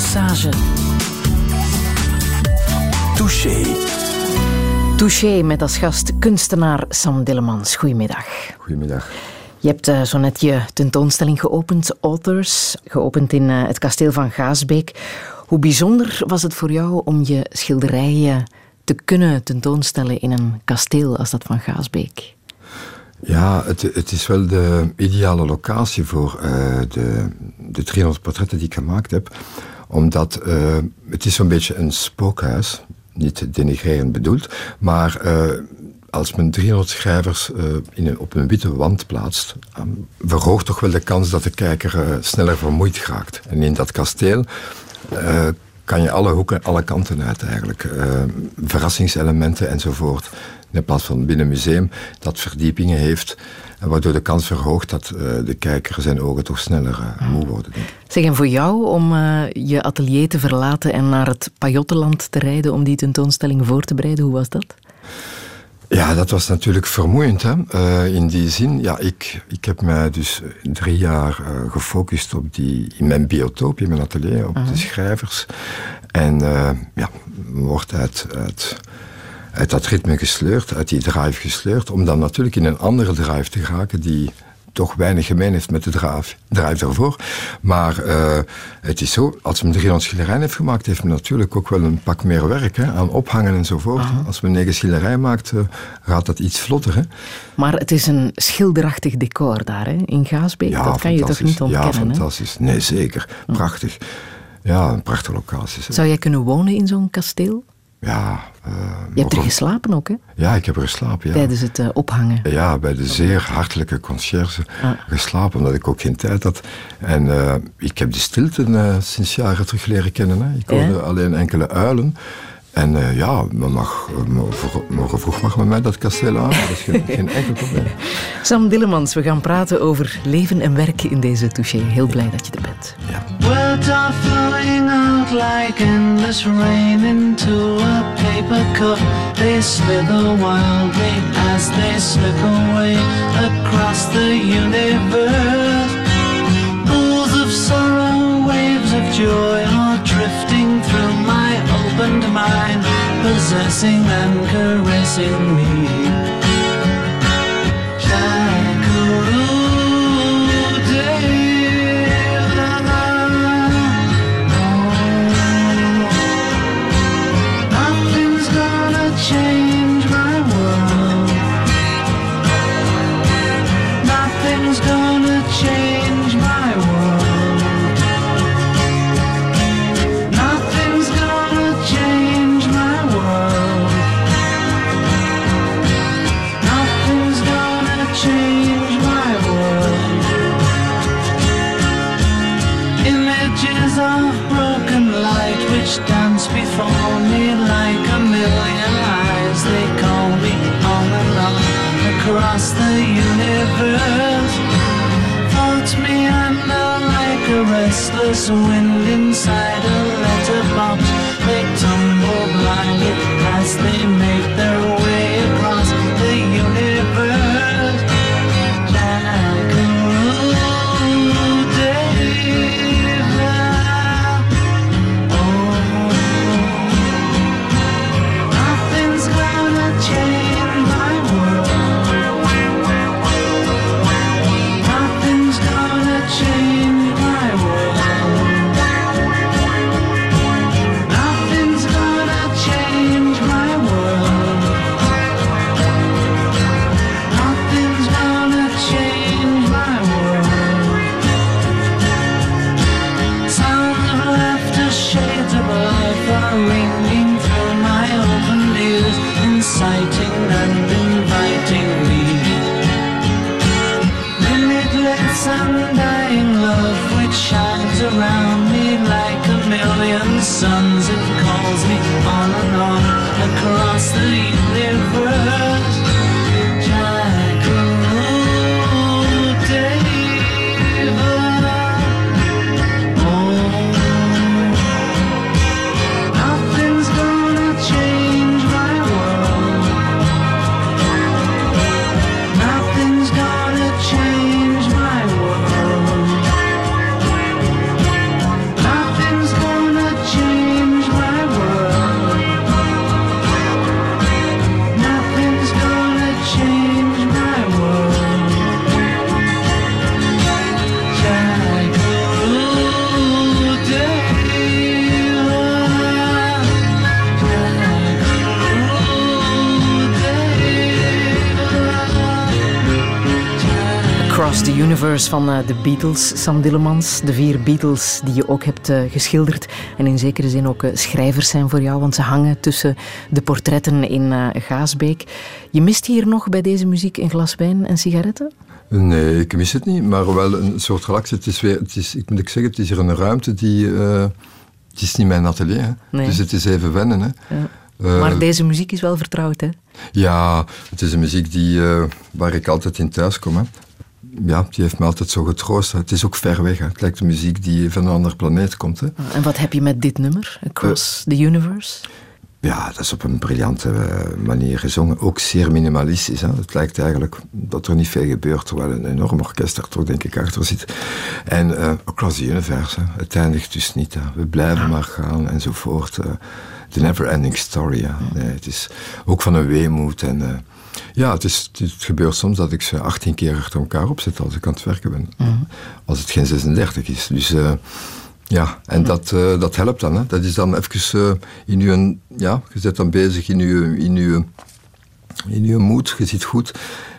Vernissage. Touché. Touché met als gast kunstenaar Sam Dillemans. Goedemiddag. Goedemiddag. Je hebt uh, zo net je tentoonstelling geopend, Authors, geopend in uh, het kasteel van Gaasbeek. Hoe bijzonder was het voor jou om je schilderijen te kunnen tentoonstellen in een kasteel als dat van Gaasbeek? Ja, het, het is wel de ideale locatie voor uh, de, de 300 portretten die ik gemaakt heb. Omdat uh, het is zo'n beetje een spookhuis. Niet denigrerend bedoeld. Maar uh, als men 300 schrijvers in een, op een witte wand plaatst, verhoogt toch wel de kans dat de kijker sneller vermoeid raakt. En in dat kasteel kan je alle hoeken, alle kanten uit eigenlijk. verrassingselementen enzovoort in plaats van binnen een museum dat verdiepingen heeft. Waardoor de kans verhoogt dat uh, de kijker zijn ogen toch sneller uh, moe worden. Denk ik. Zeg, en voor jou om uh, je atelier te verlaten en naar het Pajottenland te rijden om die tentoonstelling voor te bereiden, hoe was dat? Ja, dat was natuurlijk vermoeiend. Hè? Uh, in die zin, ja, ik, ik heb mij dus drie jaar uh, gefocust op die, in mijn biotoop, in mijn atelier, op uh -huh. de schrijvers. En ja, wordt uit, uit uit dat ritme gesleurd, uit die drive gesleurd, om dan natuurlijk in een andere drive te geraken die toch weinig gemeen heeft met de drive, drive daarvoor. Maar uh, het is zo, als men 300 schilderijen heeft gemaakt, heeft men natuurlijk ook wel een pak meer werk hè, aan ophangen enzovoort. Aha. Als men negen schilderijen maakt, uh, gaat dat iets vlotter. Hè. Maar het is een schilderachtig decor daar, hè, in Gaasbeek. Ja, dat kan je toch niet ontkennen? Ja, fantastisch. Hè? Nee, zeker. Prachtig. Ja, een prachtige locatie. Zou jij kunnen wonen in zo'n kasteel? Ja. Uh, je hebt er geslapen ook, hè? Ja, ik heb er geslapen, ja. Tijdens het uh, ophangen? Ja, bij de zeer hartelijke conciërge ah. geslapen, omdat ik ook geen tijd had. En uh, ik heb de stilte sinds jaren terug leren kennen. Hè. Ik hoorde alleen enkele uilen. En uh, ja, men mag, morgen vroeg mag met mij dat kasteel aan. Dat is geen, geen enkel probleem. Sam Dillemans, we gaan praten over leven en werken in deze touché. Heel blij dat je er bent. Ja. Words are flowing out like endless rain into a paper cup. They slither wildly as they slip away across the universe. Pools of sorrow, waves of joy are drifting opened mind, possessing and caressing me. Before me like a million eyes. They call me on and on across the universe. Floats me under like a restless wind inside a Universe van de Beatles, Sam Dillemans. De vier Beatles die je ook hebt geschilderd. En in zekere zin ook schrijvers zijn voor jou, want ze hangen tussen de portretten in Gaasbeek. Je mist hier nog bij deze muziek een glas wijn en sigaretten? Nee, ik mis het niet, maar wel een soort relaxie. Het is weer, het is, ik moet ik zeggen, het is hier een ruimte die... Uh, het is niet mijn atelier, nee. dus het is even wennen. Hè. Ja. Uh, maar deze muziek is wel vertrouwd, hè? Ja, het is een muziek die, uh, waar ik altijd in thuis kom. Hè. Ja, die heeft me altijd zo getroost. Het is ook ver weg. Hè. Het lijkt een muziek die van een andere planeet komt. Hè. En wat heb je met dit nummer, Across the Universe? Ja, dat is op een briljante eh, manier gezongen. Ook zeer minimalistisch. Hè. Het lijkt eigenlijk dat er niet veel gebeurt, terwijl een enorm orkest er toch denk ik achter zit. En uh, Across the Universe, het eindigt dus niet. Hè. We blijven maar gaan enzovoort. Uh, the never ending story. Nee, het is ook van een weemoed. En, ja, het, is, het, gebeurt soms dat ik ze 18 keer achter elkaar opzet als ik aan het werken ben. Mhm. Als het geen 36 is. Dus ja, en dat, uh, dat helpt dan. Hè. Dat is dan even uh, in uw... Ja, je zit dan bezig in uw, in uw, in uw moed, je zit goed.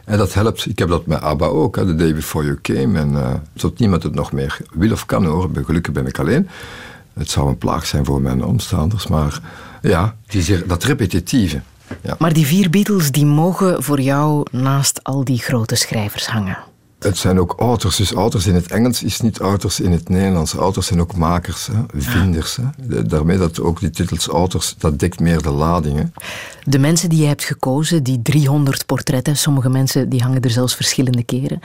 En dat helpt. Ik heb dat met ABBA ook, The Day Before You Came. En tot niemand het nog meer wil of kan horen. Gelukkig ben ik alleen. Het zou een plaag zijn voor mijn omstanders. Maar ja, die, dat repetitieve. Ja. Maar die vier Beatles die mogen voor jou naast al die grote schrijvers hangen. Het zijn ook auteurs. Dus auteurs in het Engels is niet auteurs in het Nederlands. Auteurs zijn ook makers, hè, vinders. Hè. Daarmee dat ook die titels auteurs, dat dekt meer de ladingen. De mensen die je hebt gekozen, die 300 portretten, sommige mensen die hangen er zelfs verschillende keren.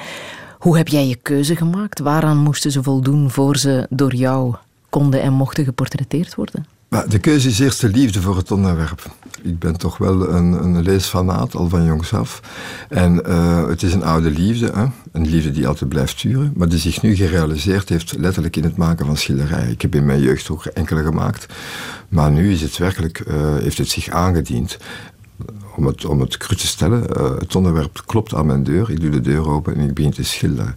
Hoe heb jij je keuze gemaakt? Waaraan moesten ze voldoen voor ze door jou konden en mochten geportretteerd worden? De keuze is eerst de liefde voor het onderwerp. Ik ben toch wel een, een leesfanaat, al van jongs af. En uh, het is een oude liefde, hè? een liefde die altijd blijft duren, maar die zich nu gerealiseerd heeft, letterlijk in het maken van schilderijen. Ik heb in mijn jeugd ook enkele gemaakt, maar nu is het werkelijk, uh, heeft het zich aangediend. Om het, om het cru te stellen, uh, het onderwerp klopt aan mijn deur, ik doe de deur open en ik begin te schilderen.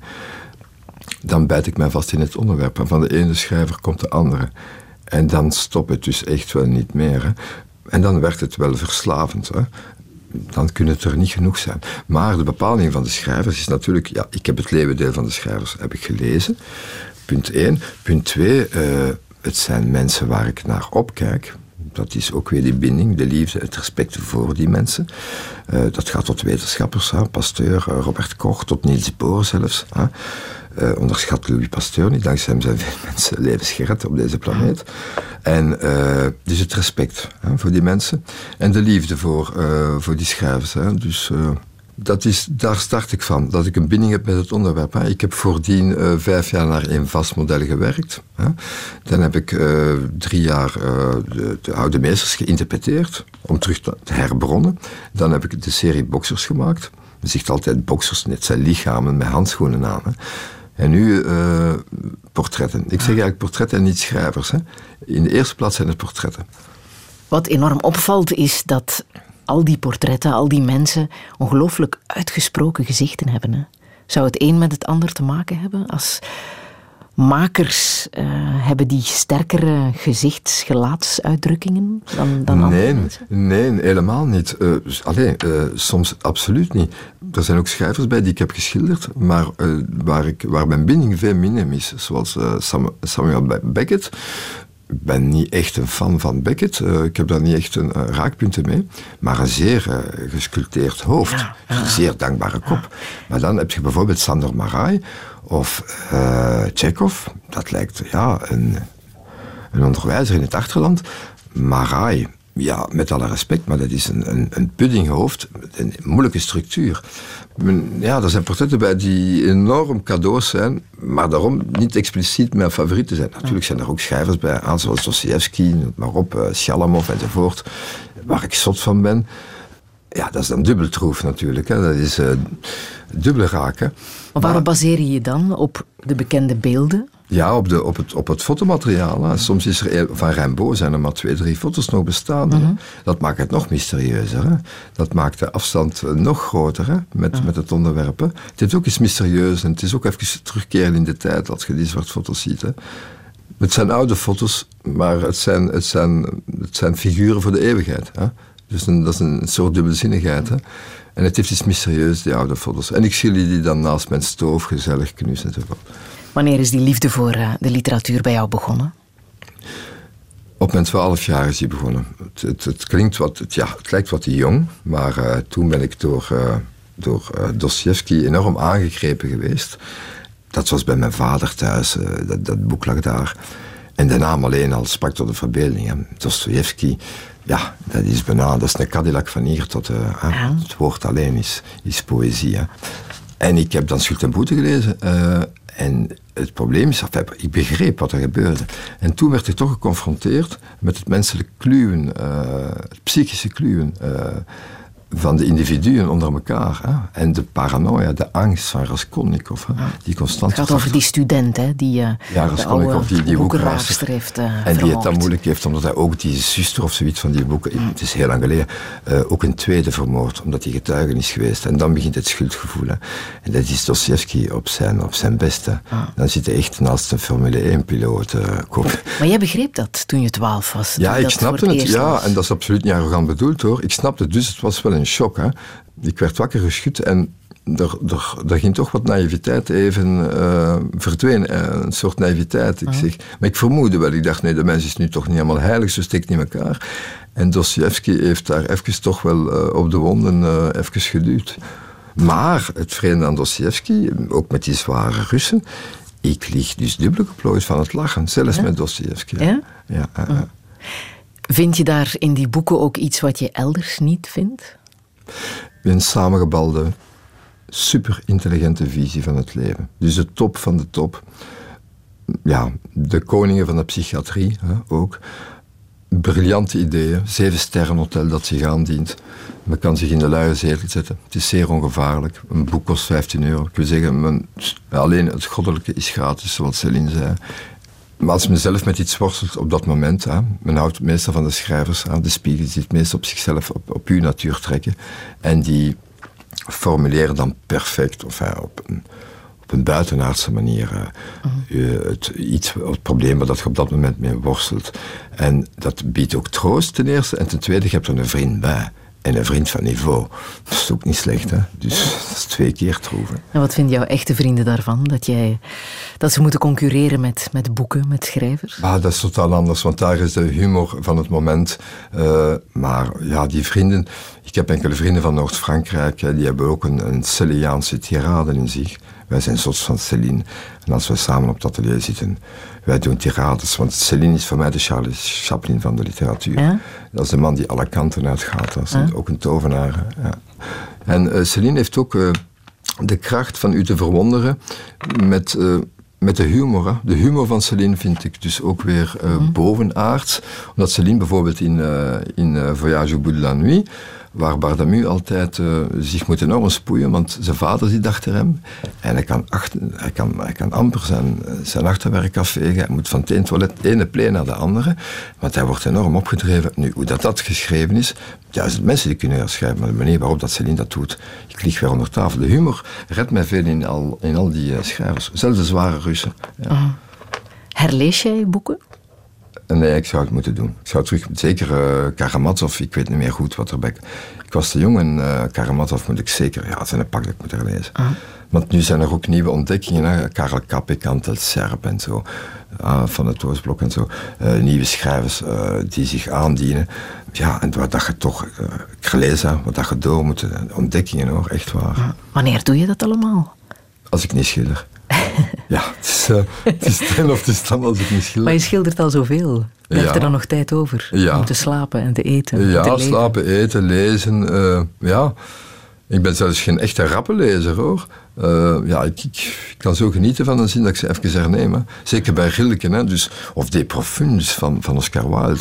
Dan bijt ik mij vast in het onderwerp en van de ene schrijver komt de andere. En dan stopt het dus echt wel niet meer. Hè. En dan werd het wel verslavend. Hè. Dan kunnen het er niet genoeg zijn. Maar de bepaling van de schrijvers is natuurlijk... Ja, ik heb het leeuwendeel van de schrijvers heb ik gelezen. Punt 1. Punt 2. Uh, eh, het zijn mensen waar ik naar opkijk. Dat is ook weer die binding, de liefde, het respect voor die mensen. Uh, dat gaat tot wetenschappers, hè, Pasteur, uh, Robert Koch, tot Niels Bohr zelfs. Hè. Uh, onderschat Louis Pasteur niet. Dankzij hem zijn veel mensen levens gered op deze planeet. En dus het respect hè, voor die mensen. En de liefde voor, voor die schrijvers. Hè. Dus dat is, daar start ik van. Dat ik een binding heb met het onderwerp. Ik heb voordien vijf jaar naar een vast model gewerkt. Hè. Dan heb ik drie jaar de, de, oude meesters geïnterpreteerd. Om terug te herbronnen. Dan heb ik de serie Boxers gemaakt. Men zegt altijd boxers, net zijn lichamen met handschoenen aan. Hè. En nu uh, portretten. Ik zeg eigenlijk portretten en niet schrijvers. Hè. In de eerste plaats zijn het portretten. Wat enorm opvalt is dat al die portretten, al die mensen ongelooflijk uitgesproken gezichten hebben. Hè. Zou het een met het ander te maken hebben? Als makers uh, hebben die sterkere gezichtsgelaatsuitdrukkingen dan, dan nee, andere mensen? Nee, helemaal niet. Uh, alleen, uh, soms absoluut niet. Er zijn ook schrijvers bij die ik heb geschilderd, maar waar, ik, waar mijn binding veel minder is. Zoals Samuel Beckett. Ik ben niet echt een fan van Beckett. ik heb daar niet echt een raakpunten mee. Maar een zeer gesculpteerd hoofd. Een zeer dankbare kop. Maar dan heb je bijvoorbeeld Sander Marai of uh, Chekhov, dat lijkt ja, een, een onderwijzer in het achterland. Marai, ja, met alle respect, maar dat is een, een, een puddinghoofd, een moeilijke structuur. Ja, er zijn portretten bij die enorm cadeaus zijn, maar daarom niet expliciet mijn favorieten zijn. Natuurlijk zijn er ook schrijvers bij, aan zoals Dostoevsky, maar op, uh, Shalamov enzovoort, waar ik zot van ben. Ja, dat is dan dubbeltroef natuurlijk. Hè. Dat is uh, dubbele raken. Maar waarop baseer je je dan? Op de bekende beelden? Ja, op, de, op, het, op het fotomateriaal. Soms is er van Rimbaud zijn er maar twee, drie foto's nog bestaande. Mhm. Dat maakt het nog mysterieuzer. Hè? Dat maakt de afstand eh, nog groter hè? Met, met het onderwerp. Het is ook iets mysterieus en het is ook even terugkeren in de tijd als je die soort foto's ziet. Hè? Het zijn oude foto's, maar het zijn, het zijn, het zijn figuren voor de eeuwigheid. Hè? Dus een, dat is een soort dubbelzinnigheid. Hè? En het heeft iets mysterieus, die oude foto's. En ik zie die dan naast mijn stoof gezellig knussen enzovoort. Wanneer is die liefde voor uh, de literatuur bij jou begonnen? Op mijn twaalf jaar is die begonnen. Het, het, het, klinkt wat, het, ja, het lijkt wat jong, maar uh, toen ben ik door, uh, door Dostoevsky enorm aangegrepen geweest. Dat was bij mijn vader thuis, dat, dat boek lag daar. En de naam alleen al sprak tot de verbeelding. Dostoevsky, ja, dat is bijna, dat is een Cadillac van hier tot... Uh, ja. Het woord alleen is, is poëzie. Hè. En ik heb dan Schuld en Boete gelezen. Uh, en het probleem is, enfin, ik begreep wat er gebeurde. En toen werd ik toch geconfronteerd met het menselijk kluwen, uh, het psychische kluwen van de individuen onder elkaar. Hè? En de paranoia, de angst van Raskolnikov, hè? die constant... Het gaat over die student, hè? die uh, ja, Raskolnikov, die, die heeft uh, En die het dan moeilijk heeft, omdat hij ook die zuster of zoiets van die boeken, mm. het is heel lang geleden, uh, ook een tweede vermoord, omdat hij getuige is geweest. En dan begint het schuldgevoel. Hè? En dat is Dostoevsky op zijn, op zijn beste. Ah. Dan zit hij echt naast een Formule 1-piloot. maar jij begreep dat toen je twaalf was? Ja, ik snapte het, het ja, en dat is absoluut niet arrogant bedoeld hoor. Ik snapte het, dus het was wel een shock. Hè. Ik werd wakker geschud en er, er, er ging toch wat naïviteit even uh, verdwenen. een soort naïviteit. Ik ah. zeg, maar ik vermoedde wel. Ik dacht, nee, de mens is nu toch niet helemaal heilig, zo steekt niet in elkaar. En Dostoevsky heeft daar even toch wel uh, op de wonden even geduwd. Maar het vreemde aan Dostoevsky, ook met die zware Russen, ik lig dus dubbel geplooid van het lachen, zelfs ja? met Dostoevsky. Ja? ja ah. Vind je daar in die boeken ook iets wat je elders niet vindt? Een samengebalde, super intelligente visie van het leven. Dus de top van de top. Ja, de koningen van de psychiatrie hè, ook. Briljante ideeën. Zeven sterren hotel dat zich aandient. Men kan zich in de luie zetel zetten. Het is zeer ongevaarlijk. Een boek kost 15 euro. Ik wil zeggen, men, alleen het goddelijke is gratis, zoals Celine zei. Maar als men zelf met iets worstelt op dat moment, hè, men houdt meestal van de schrijvers, hè, de spiegel die het meest op zichzelf, op, op uw natuur trekken. En die formuleren dan perfect, of hè, op, een, op een buitenaardse manier, uh, het, iets, het probleem waar dat je op dat moment mee worstelt. En dat biedt ook troost ten eerste. En ten tweede, je hebt er een vriend bij en een vriend van niveau. Dat is ook niet slecht, hè? Dus dat is twee keer troeven. En wat vinden jouw echte vrienden daarvan? Dat, jij, dat ze moeten concurreren met, met boeken, met schrijvers? Ah, dat is totaal anders, want daar is de humor van het moment. Uh, maar ja, die vrienden... Ik heb enkele vrienden van Noord-Frankrijk, die hebben ook een, een Celiaanse tirade in zich. Wij zijn soort van Céline. En als we samen op het atelier zitten, wij doen tirades. Want Céline is voor mij de Charles Chaplin van de literatuur. Ja? Dat is de man die alle kanten uitgaat. Dat is ja? ook een tovenaar. Ja. En uh, Céline heeft ook uh, de kracht van u te verwonderen met... Uh, met de humor. Hè. De humor van Céline vind ik dus ook weer uh, bovenaards. Omdat Céline bijvoorbeeld in, uh, in Voyage au bout de la nuit waar Bardamu altijd uh, zich moet enorm spoeien, want zijn vader zit achter hem. En hij kan, achter, kan, kan amper zijn, zijn achterwerk afvegen. Hij moet van het ene toilet, ene play naar de andere. Want hij wordt enorm opgedreven. Nu, hoe dat, dat geschreven is, ja, mensen die kunnen herschrijven, maar de manier waarop dat Celine dat doet, ik lig weer onder tafel. De humor redt mij veel in al, in al die uh, schrijvers. Zelfs de zware Russen. Ja. Herlees jij boeken? Nee, ik zou het moeten doen. Ik zou terug, zeker uh, Karamazov, ik weet niet meer goed wat erbij... Ik was te jong en uh, Karamazov moet ik zeker... Ja, het zijn een pak dat ik moet herlezen. Uh. Want nu zijn er ook nieuwe ontdekkingen. Hè? Karel Kapik, Antel Serp en zo. Uh, van het Oostblok en zo. Uh, nieuwe schrijvers die zich aandienen. Ja, en wat dat je toch... gelezen wat dat je door moet... Ontdekkingen hoor, echt waar. Wanneer doe je dat allemaal? Als ik niet schilder. Ja, het is, uh, het is ten of het is dan als ik niet schilder. Maar je schildert al zoveel. Blijft ja. er dan nog tijd over ja. om te slapen en te eten? Ja, te slapen, eten, lezen. Uh, ja. Ik ben zelfs geen echte rappenlezer hoor. Uh, ja, ik, ik, kan zo genieten van een zin dat ik ze even herneem. Hè. Zeker bij Rilke, hè, dus, of De Profunds van, van Oscar Wilde.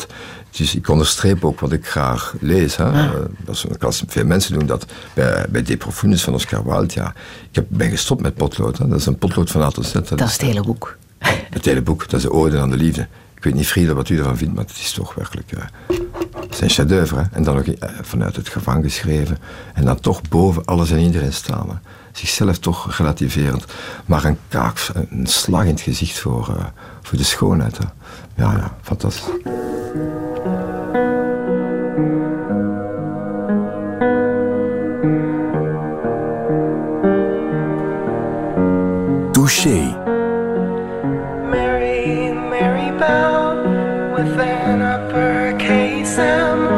Dus ik onderstreep ook wat ik graag lees. Hè. Ah. Dat is, als veel mensen doen dat. Bij, bij De Profundis van Oscar Wilde, ja. Ik heb, ben gestopt met potlood. Hè. Dat is een potlood van A tot Z. Dat, dat is het hele boek. Het hele boek, dat is de ode aan de liefde. Ik weet niet, Frieda, wat u ervan vindt, maar het is toch werkelijk... Uh, het is een chef-d'oeuvre. En dan uh, vanuit het gevangen geschreven. En dan toch boven alles en iedereen staan. Hè zichzelf toch relativerend. Maar een kaak, een slag in het gezicht voor, uh, voor de schoonheid. Hè. Ja, ja, fantastisch. Touché. Mary, Mary Bell, with an uppercase M.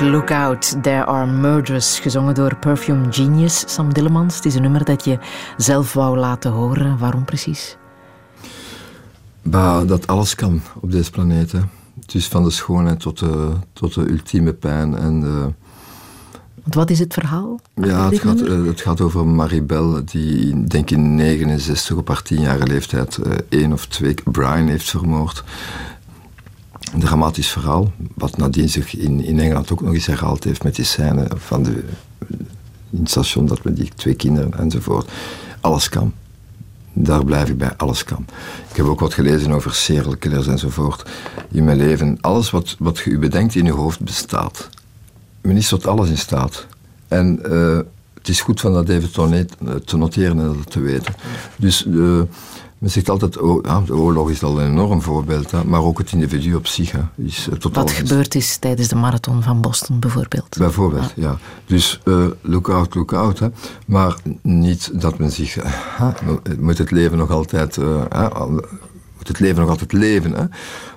out, look out, there are murders. Gezongen door Perfume Genius, Sam Dillemans. Het is een nummer dat je zelf wou laten horen. Waarom precies? Bah, dat alles kan op deze planeet. Hè. Het is van de schoonheid tot de, tot de ultieme pijn. En, Want wat is het verhaal? ja, het gaat, eh, het gaat over Maribel, die denk in 69 op haar tienjarige leeftijd eh, één of twee Brian heeft vermoord. Dramatisch verhaal, wat nadien zich in, in Engeland ook nog eens herhaald heeft met die scène van de, in het station, dat met die twee kinderen enzovoort. Alles kan. Daar blijf ik bij, alles kan. Ik heb ook wat gelezen over serial enzovoort in mijn leven. Alles wat, wat je bedenkt in je hoofd bestaat. Men is tot alles in staat. En eh, het is goed van dat even te noteren en dat te weten. Dus eh, men zegt altijd, oh, ja, de oorlog is al een enorm voorbeeld, hè, maar ook het individu op zich hè, is eh, tot Wat gebeurd is tijdens de marathon van Boston bijvoorbeeld. Bijvoorbeeld, ja. Dus eh, look out, look out. Hè. Maar niet dat men zich... eh, moet het leven nog altijd... moet het leven nog altijd leven. Hè.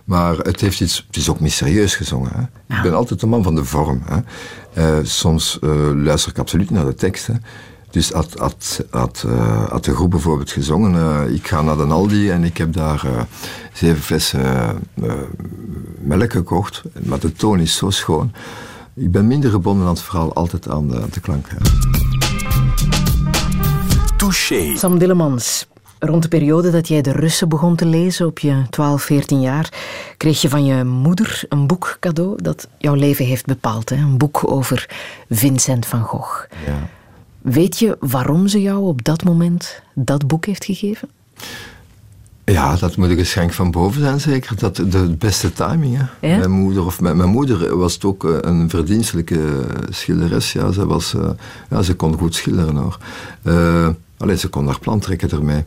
Maar het, heeft iets, het is ook mysterieus gezongen. Hè. Ik ben altijd een man van de vorm. Hè. Soms luister ik absoluut naar de tekst. Dus had, had, had, eh, had de groep bijvoorbeeld gezongen... eh, ik ga naar de Aldi en ik heb daar eh, zeven flessen melk gekocht. Maar de toon is zo schoon. Ik ben minder gebonden aan het verhaal, altijd aan de, aan de klank. Touché. Sam Dillemans, rond de periode dat jij de Russen begon te lezen, op je 12, 14 jaar, kreeg je van je moeder een boek cadeau dat jouw leven heeft bepaald. Hè? Een boek over Vincent van Gogh. Ja. Weet je waarom ze jou op dat moment dat boek heeft gegeven? Ja, dat moet een geschenk van boven zijn, zeker. Dat, de beste timing, hè. Ja? Mijn moeder, of mijn, mijn moeder was het ook eh, een verdienstelijke schilderes. Ja, ze, was, eh, ja, ze kon goed schilderen, hoor. Eh, alleen, ze kon haar plan trekken ermee.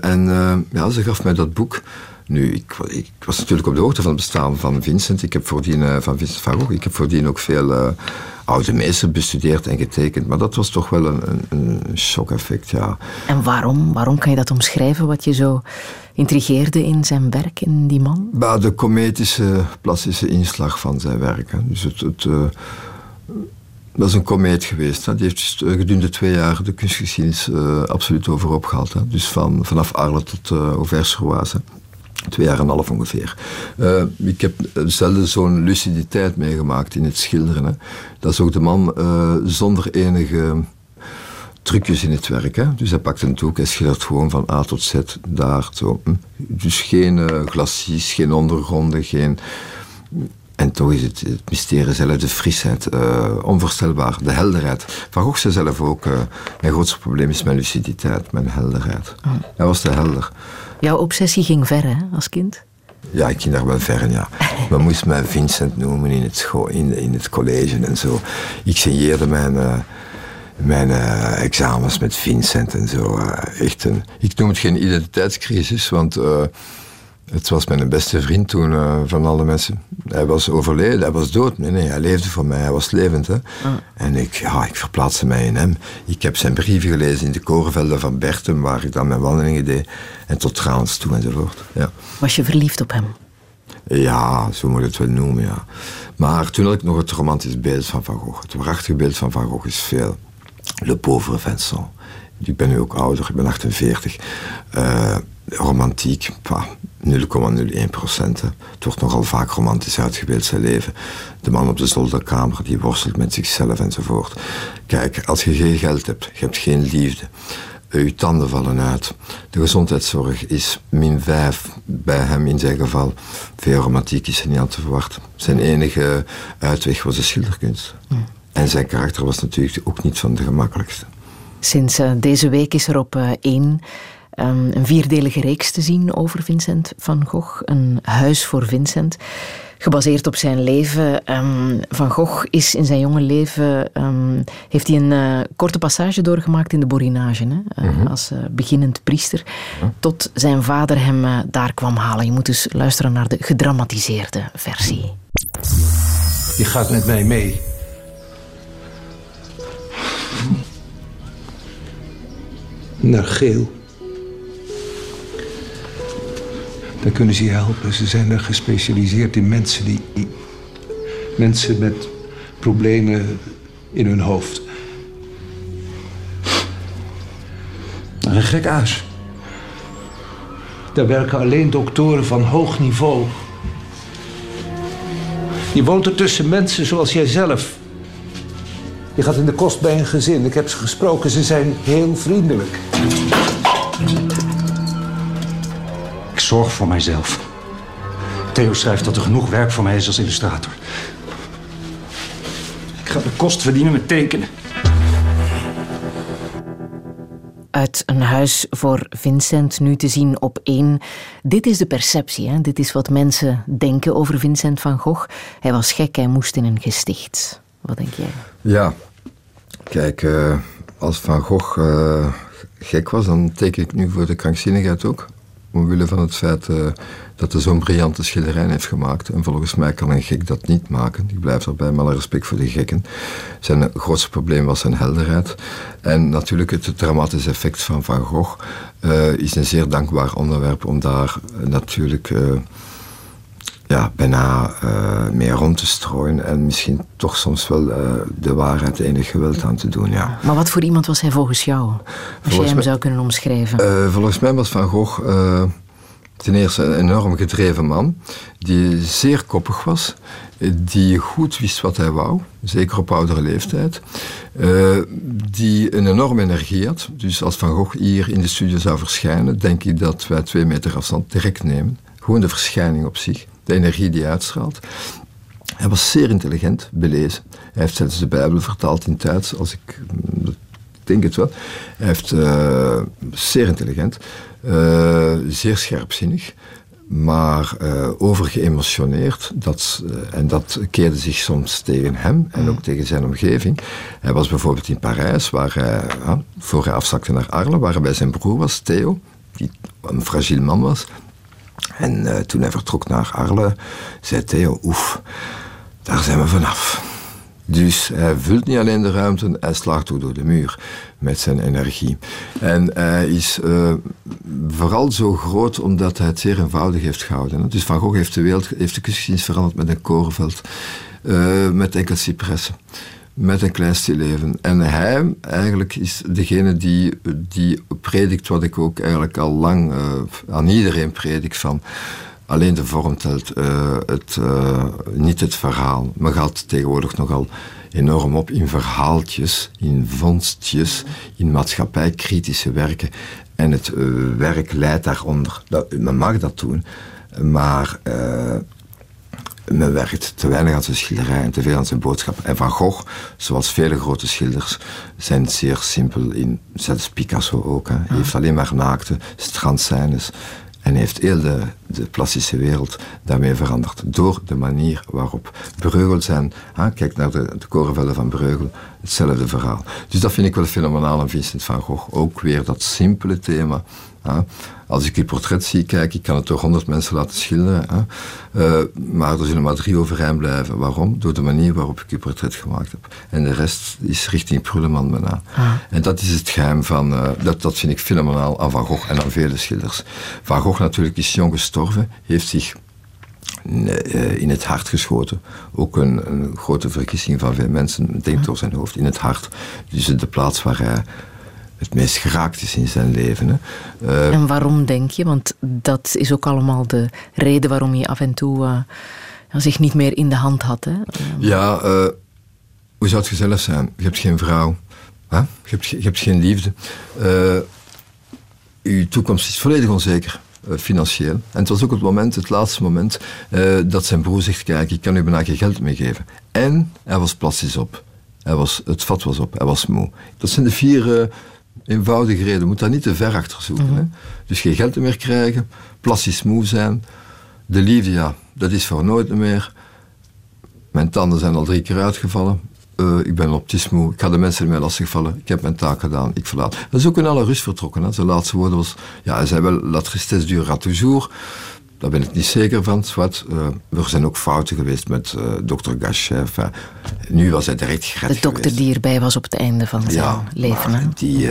En ja, ze gaf mij dat boek. Nu, ik, wa- ik was natuurlijk op de hoogte van het bestaan van Vincent. Ik heb voordien, eh, van Vincent van Gogh, ik heb voordien ook veel eh, oude meesters bestudeerd en getekend. Maar dat was toch wel een, een, een shock-effect, ja. En waarom? Waarom kan je dat omschrijven, wat je zo intrigeerde in zijn werk, in die man? Maar de cometische, plastische inslag van zijn werk. Hè. Dus het, het, eh, dat is een komeet geweest. Hè. Die heeft gedurende twee jaar de kunstgeschiedenis absoluut overop gehaald. Hè. Dus van, vanaf Arles tot uh, Auvers-sur-Oise. Twee jaar en een half ongeveer. Uh, ik heb zelden zo'n luciditeit meegemaakt in het schilderen. Hè. Dat is ook de man uh, zonder enige trucjes in het werk. Hè. Dus hij pakt een doek en schildert gewoon van A tot Z daar. Zo. Hm. Dus geen uh, glacies, geen ondergronden, geen... En toch is het, het mysterie zelf, de frisheid, uh, onvoorstelbaar. De helderheid. Van Gogh zei zelf ook, uh, mijn grootste probleem is mijn luciditeit, mijn helderheid. Hij was te helder. Jouw obsessie ging ver, hè, als kind? Ja, ik ging daar wel ver ja. Men moest mij Vincent noemen in het, in, in het college en zo. Ik signeerde mijn... Uh, mijn uh, examens met Vincent en zo. Uh, echt een, ik noem het geen identiteitscrisis, want het was mijn beste vriend toen van alle mensen. Hij was overleden, hij was dood. Nee, nee, hij leefde voor mij, hij was levend. Hè. Ah. En ik, ja, ik verplaatste mij in hem. Ik heb zijn brieven gelezen in de korenvelden van Bertem, waar ik dan mijn wandelingen deed. En tot traans toe enzovoort. Ja. Was je verliefd op hem? Ja, zo moet je het wel noemen, ja. Maar toen had ik nog het romantisch beeld van Van Gogh. Het waarachtige beeld van Van Gogh is veel Le pauvre Vincent. Ik ben nu ook ouder, ik ben 48. Uh, romantiek, 0,01 procent. Het wordt nogal vaak romantisch uitgebeeld, zijn leven. De man op de zolderkamer, die worstelt met zichzelf enzovoort. Kijk, als je geen geld hebt, je hebt geen liefde, je tanden vallen uit. De gezondheidszorg is min 5 bij hem in zijn geval. Veel romantiek is er niet aan te verwachten. Zijn enige uitweg was de schilderkunst. En zijn karakter was natuurlijk ook niet van de gemakkelijkste. Sinds uh, deze week is er op uh, één um, een vierdelige reeks te zien over Vincent van Gogh. Een huis voor Vincent. Gebaseerd op zijn leven. Um, van Gogh is in zijn jonge leven. Um, heeft hij een uh, korte passage doorgemaakt in de Borinage. Hè? Mm -hmm. Als beginnend priester. Mm -hmm. Tot zijn vader hem daar kwam halen. Je moet dus luisteren naar de gedramatiseerde versie. Je gaat met mij mee. naar geel. Dan kunnen ze je helpen. Ze zijn er gespecialiseerd in mensen die. mensen met problemen in hun hoofd. Een gek huis. Daar werken alleen doktoren van hoog niveau. Je woont er tussen mensen zoals jijzelf. Je gaat in de kost bij een gezin. Ik heb ze gesproken. Ze zijn heel vriendelijk. Zorg voor mijzelf. Theo schrijft dat er genoeg werk voor mij is als illustrator. Ik ga de kost verdienen met tekenen. Uit een huis voor Vincent nu te zien op één. Dit is de perceptie. Hè? Dit is wat mensen denken over Vincent van Gogh. Hij was gek, hij moest in een gesticht. Wat denk jij? Ja, kijk, uh, als Van Gogh uh, gek was, dan teken ik nu voor de krankzinnigheid ook. Omwille van het feit uh, dat hij zo'n briljante schilderij heeft gemaakt. En volgens mij kan een gek dat niet maken. Ik blijf erbij, met alle respect voor de gekken. Zijn grootste probleem was zijn helderheid. En natuurlijk het dramatische effect van Van Gogh is een zeer dankbaar onderwerp om daar natuurlijk ja, bijna uh, meer rond te strooien en misschien toch soms wel uh, de waarheid enig geweld aan te doen. Ja. Maar wat voor iemand was hij volgens jou, als volgens jij hem mij, zou kunnen omschrijven? Uh, volgens mij was Van Gogh ten eerste een enorm gedreven man, die zeer koppig was, die goed wist wat hij wou, zeker op oudere leeftijd, die een enorme energie had. Dus als Van Gogh hier in de studio zou verschijnen, denk ik dat wij twee meter afstand direct nemen. Gewoon de verschijning op zich de energie die hij uitstraalt. Hij was zeer intelligent, belezen. Hij heeft zelfs de Bijbel vertaald in Duits, als ik, ik denk het wel. Hij heeft uh, zeer intelligent, uh, zeer scherpzinnig, maar uh, overgeëmotioneerd. Dat, en dat keerde zich soms tegen hem en ook tegen zijn omgeving. Hij was bijvoorbeeld in Parijs, waar hij, voor hij afzakte naar Arles, waar hij bij zijn broer was, Theo, die een fragiel man was. En uh, toen hij vertrok naar Arles, zei Theo, oef, daar zijn we vanaf. Dus hij vult niet alleen de ruimte, hij slaagt ook door de muur met zijn energie. En hij is uh, vooral zo groot omdat hij het zeer eenvoudig heeft gehouden. Dus Van Gogh heeft de, wereld, heeft de kunstgeschiedenis veranderd met een korenveld, uh, met enkel cipressen. Met een klein stilleven. En hij eigenlijk is degene die, die predikt wat ik ook eigenlijk al lang uh, aan iedereen predik van alleen de vorm telt, uh, het, uh, niet het verhaal. Men gaat tegenwoordig nogal enorm op in verhaaltjes, in vondstjes, in maatschappijkritische werken. En het werk leidt daaronder. Men mag dat doen, maar men werkt te weinig aan zijn schilderij en te veel aan zijn boodschap. En Van Gogh, zoals vele grote schilders, zijn zeer simpel in. Zelfs Picasso ook. Hè. Hij heeft alleen maar naakte strandscènes. En heeft heel de, de plastische wereld daarmee veranderd. Door de manier waarop Breugel zijn. kijk naar de, de korenvelden van Breugel. Hetzelfde verhaal. Dus dat vind ik wel fenomenaal aan Vincent van Gogh. Ook weer dat simpele thema. Als ik je portret zie, kijk, ik kan het door honderd mensen laten schilderen. Hè. Uh, maar er zullen maar drie overeind blijven. Waarom? Door de manier waarop ik je portret gemaakt heb. En de rest is richting Prulleman bijna. Ah. En dat is het geheim van... Uh, dat, dat vind ik fenomenaal aan Van Gogh en aan vele schilders. Van Gogh natuurlijk is jong gestorven. Heeft zich eh, in het hart geschoten. Ook een, een grote vergissing van veel mensen, denkt door zijn hoofd, in het hart. Dus de plaats waar hij het meest geraakt is in zijn leven. Hè. Uh, en waarom denk je? Want dat is ook allemaal de reden waarom je af en toe uh, zich niet meer in de hand had. Hè? Ja, uh, hoe zou het gezellig zijn? Je hebt geen vrouw, hè? Je, hebt, je hebt geen liefde. uw toekomst is volledig onzeker. financieel. En het was ook het moment, het laatste moment, dat zijn broer zegt: Kijk, ik kan u bijna geen geld meer geven. En hij was plastisch op. Hij was, het vat was op, hij was moe. Dat zijn de vier eenvoudige reden. Je moet daar niet te ver achter zoeken. hè? Dus geen geld meer krijgen, plastisch moe zijn. De liefde, ja, dat is voor nooit meer. Mijn tanden zijn al drie keer uitgevallen. Uh, ik ben optismo, ik ga de mensen ermee lastigvallen. Ik heb mijn taak gedaan, ik verlaat. Dat is ook in alle rust vertrokken. Hè. Zijn laatste woorden was, ja, hij zei wel, la tristesse durera toujours. Daar ben ik niet zeker van. Zwart. Uh, er zijn ook fouten geweest met uh, dokter Gachet. nu was hij direct gered De dokter die erbij was op het einde van zijn ja, leven. Die,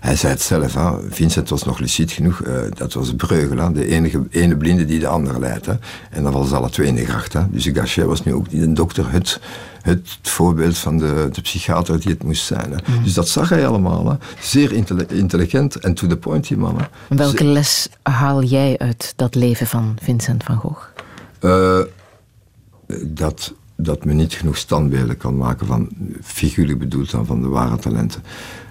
hij zei het zelf. Hè. Vincent was nog lucide genoeg. dat was Breugel. De enige, ene blinde die de andere leidt. En dat was alle twee in de gracht. Hè. Dus Gachet was nu ook niet een dokter. Het, het voorbeeld van de, de psychiater die het moest zijn. Hè. Mm. Dus dat zag hij allemaal. Hè. Zeer intelligent en to the point, die man. Hè. Welke les haal jij uit dat leven van Vincent van Gogh? Uh, dat, dat men niet genoeg standbeelden kan maken van, figuurlijk bedoeld dan, van de ware talenten.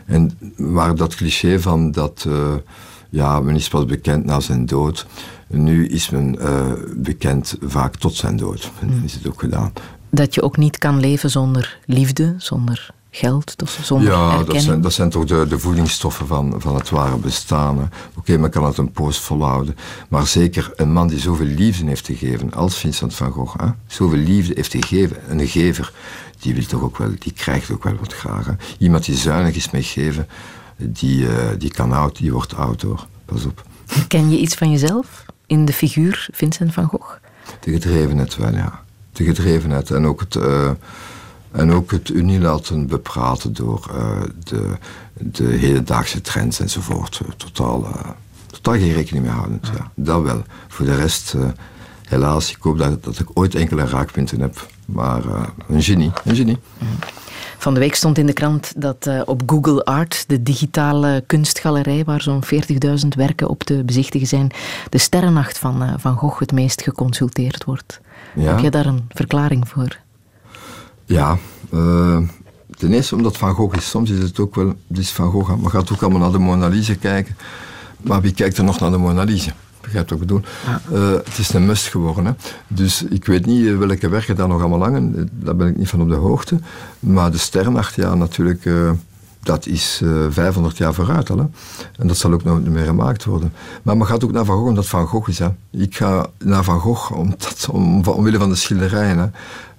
En waar dat cliché van dat, uh, ja, men is pas bekend na zijn dood. Nu is men uh, bekend vaak tot zijn dood. Mm. Is het ook gedaan dat je ook niet kan leven zonder liefde, zonder geld, of zonder Ja, dat zijn, dat zijn toch de, de voedingsstoffen van, van het ware bestaan. Oké, okay, men kan het een poos volhouden. Maar zeker een man die zoveel liefde heeft gegeven als Vincent van Gogh. Hè? Zoveel liefde heeft gegeven. Een gever, die, wil toch ook wel, die krijgt ook wel wat graag. Hè? Iemand die zuinig is met geven, die, uh, die kan oud, die wordt oud hoor. Pas op. Ken je iets van jezelf in de figuur Vincent van Gogh? De gedrevenheid wel, ja de gedrevenheid en ook het, uh, en ook het u niet laten bepraten door uh, de, de hedendaagse trends enzovoort. Totaal, uh, totaal geen rekening mee houden. Ja. Dat wel. Voor de rest, helaas, ik hoop dat, dat ik ooit enkele raakpunten heb. Maar een genie, een genie. Van de week stond in de krant dat uh, op Google Art, de digitale kunstgalerij waar zo'n 40.000 werken op te bezichtigen zijn, de sterrennacht van uh, Van Gogh het meest geconsulteerd wordt. Ja. Heb je daar een verklaring voor? Ja, uh, ten eerste omdat Van Gogh is, soms is het ook wel, het is Van Gogh, maar gaat ook allemaal naar de Mona Lisa kijken. Maar wie kijkt er nog naar de Mona Lisa? Begrijp wat ik bedoel? Uh, het is een must geworden. Hè. Dus ik weet niet eh, welke werken daar nog allemaal hangen. Daar ben ik niet van op de hoogte. Maar de sternacht, ja, natuurlijk... Uh, dat is uh, 500 jaar vooruit al. Hè. En dat zal ook nooit meer gemaakt worden. Maar men gaat ook naar Van Gogh omdat Van Gogh is. Hè. Ik ga naar Van Gogh omdat, om, omwille van de schilderijen. Hè.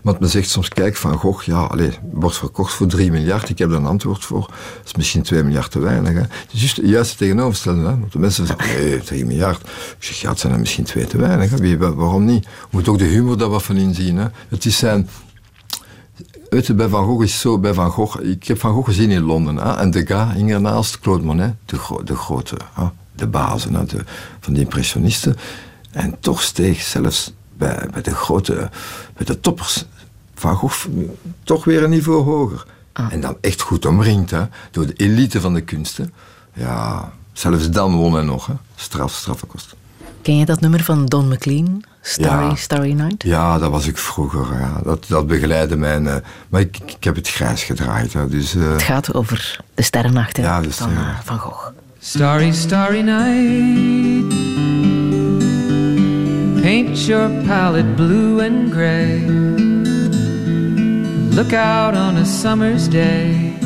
Want men zegt soms, kijk, Van Gogh, ja, allez, wordt verkocht voor 3 miljard. Ik heb er een antwoord voor. Dat is misschien 2 miljard te weinig. Hè. Het is juist, juist het tegenovergestelde. Want de mensen zeggen, nee, 3 miljard. Ik zeg, ja, het zijn er misschien 2 te weinig. Waarom niet? Je moet ook de humor daar wat van inzien. Hè. Het is zijn Weet bij Van Gogh is zo, bij Van Gogh, ik heb Van Gogh gezien in Londen. Hè, en Degas hing ernaast, Claude Monet, de, de grote, hè, de bazen hè, de, van de impressionisten. En toch steeg zelfs bij, bij de grote, bij de toppers, Van Gogh toch weer een niveau hoger. Ah. En dan echt goed omringd hè, door de elite van de kunsten. Ja, zelfs dan won hij nog. Hè. Straf, straffe kost. Ken je dat nummer van Don McLean? Starry, Ja. Starry Night? Ja, dat was ik vroeger. Ja. Dat, dat begeleidde mijn... eh, maar ik, ik heb het grijs gedraaid. Hè, dus, eh, Het gaat over de sterrennacht hè, Ja, de van, eh, van Gogh. Starry, starry night. Paint your palette blue and gray. Look out on a summer's day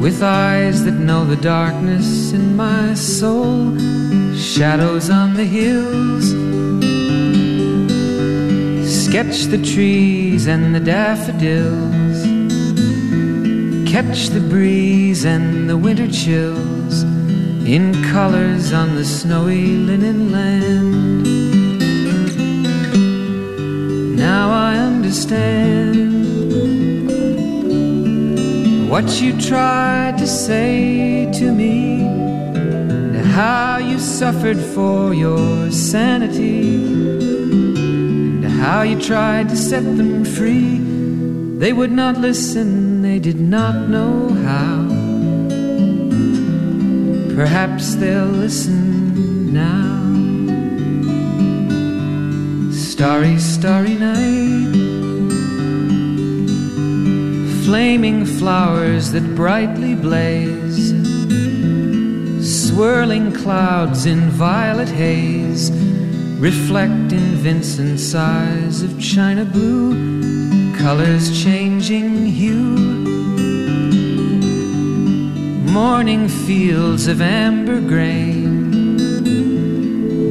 with eyes that know the darkness in my soul. Shadows on the hills. Sketch the trees and the daffodils. Catch the breeze and the winter chills in colors on the snowy linen land. Now I understand what you tried to say to me, and how you suffered for your sanity, and how you tried to set them free. They would not listen, they did not know how. Perhaps they'll listen now. Starry, starry night. Flaming flowers that brightly blaze. Swirling clouds in violet haze. Reflect in Vincent's eyes of china blue. Colors changing hue. Morning fields of amber grain,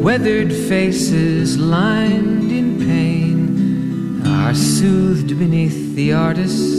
weathered faces lined in pain are soothed beneath the artist's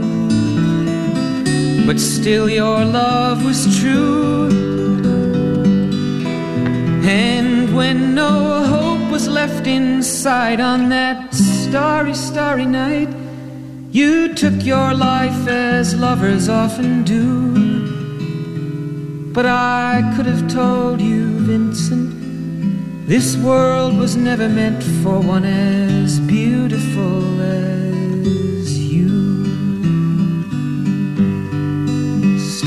But still, your love was true. And when no hope was left inside on that starry, starry night, you took your life as lovers often do. But I could have told you, Vincent, this world was never meant for one as beautiful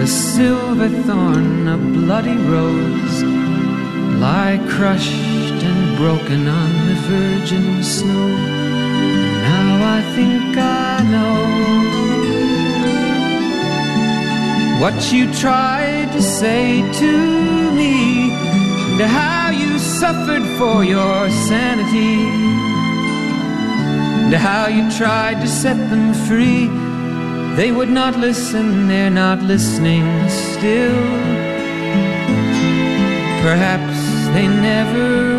a silver thorn, a bloody rose, lie crushed and broken on the virgin snow. Now I think I know what you tried to say to me, and how you suffered for your sanity, and how you tried to set them free. They would not listen, they're not listening still. Perhaps they never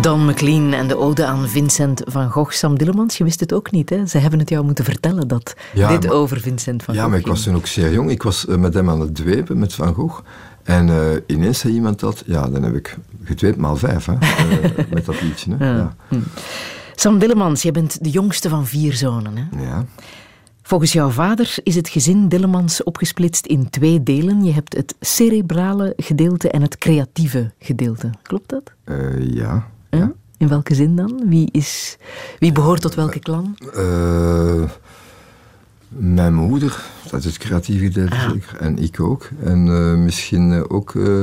Don McLean en de ode aan Vincent van Gogh. Sam Dillemans, je wist het ook niet, hè? Ze hebben het jou moeten vertellen dat Ja, dit maar- over Vincent van Ja, Gogh maar ik was toen ook zeer jong. Ik was eh, met hem aan het dwepen, met Van Gogh. En eh, ineens zei iemand dat. Ja, dan heb ik gedweept maal vijf, hè, eh, met dat liedje. Hè. Ja. Sam Dillemans, jij bent de jongste van vier zonen. Hè? Ja. Volgens jouw vader is het gezin Dillemans opgesplitst in twee delen. Je hebt het cerebrale gedeelte en het creatieve gedeelte. Klopt dat? Eh, ja. Huh? In welke zin dan? Wie, is, wie behoort tot welke klan? Mijn moeder, dat is het creatieve gedeelte zeker. En ik ook. En eh, misschien eh, ook eh,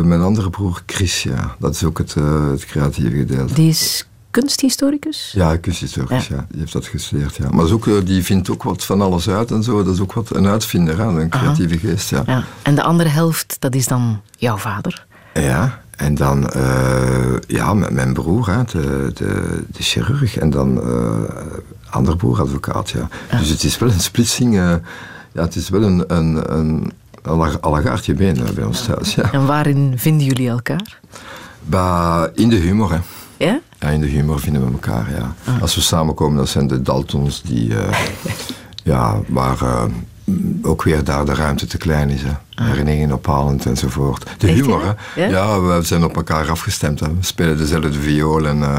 mijn andere broer Chris, ja. Dat is ook het, het creatieve gedeelte. Die is kunsthistoricus? Ja, kunsthistoricus, ja. Die heeft dat gestudeerd, ja. Maar ook, die vindt ook wat van alles uit en zo. Dat is ook wat een uitvinder, hè, een creatieve geest, ja. ja. En de andere helft, dat is dan jouw vader? Ja, en dan uh, ja, mijn broer, hè, de, de, de chirurg. En dan uh, andere broer, advocaat. Ja. Dus het is wel een splitsing. Uh, ja, het is wel een, een, een, een allegaartje been bij ons thuis. Ja. En waarin vinden jullie elkaar? Bah, in de humor. Hè. Ja? Ja, in de humor vinden we elkaar, ja. Ah. Als we samenkomen, dat zijn de Daltons die... ja, waar ook weer daar de ruimte te klein is. Hè. Ah. Herinneringen ophalend enzovoort. De humor, hè? Ja? we zijn op elkaar afgestemd. Hè. We spelen dezelfde viool en, uh,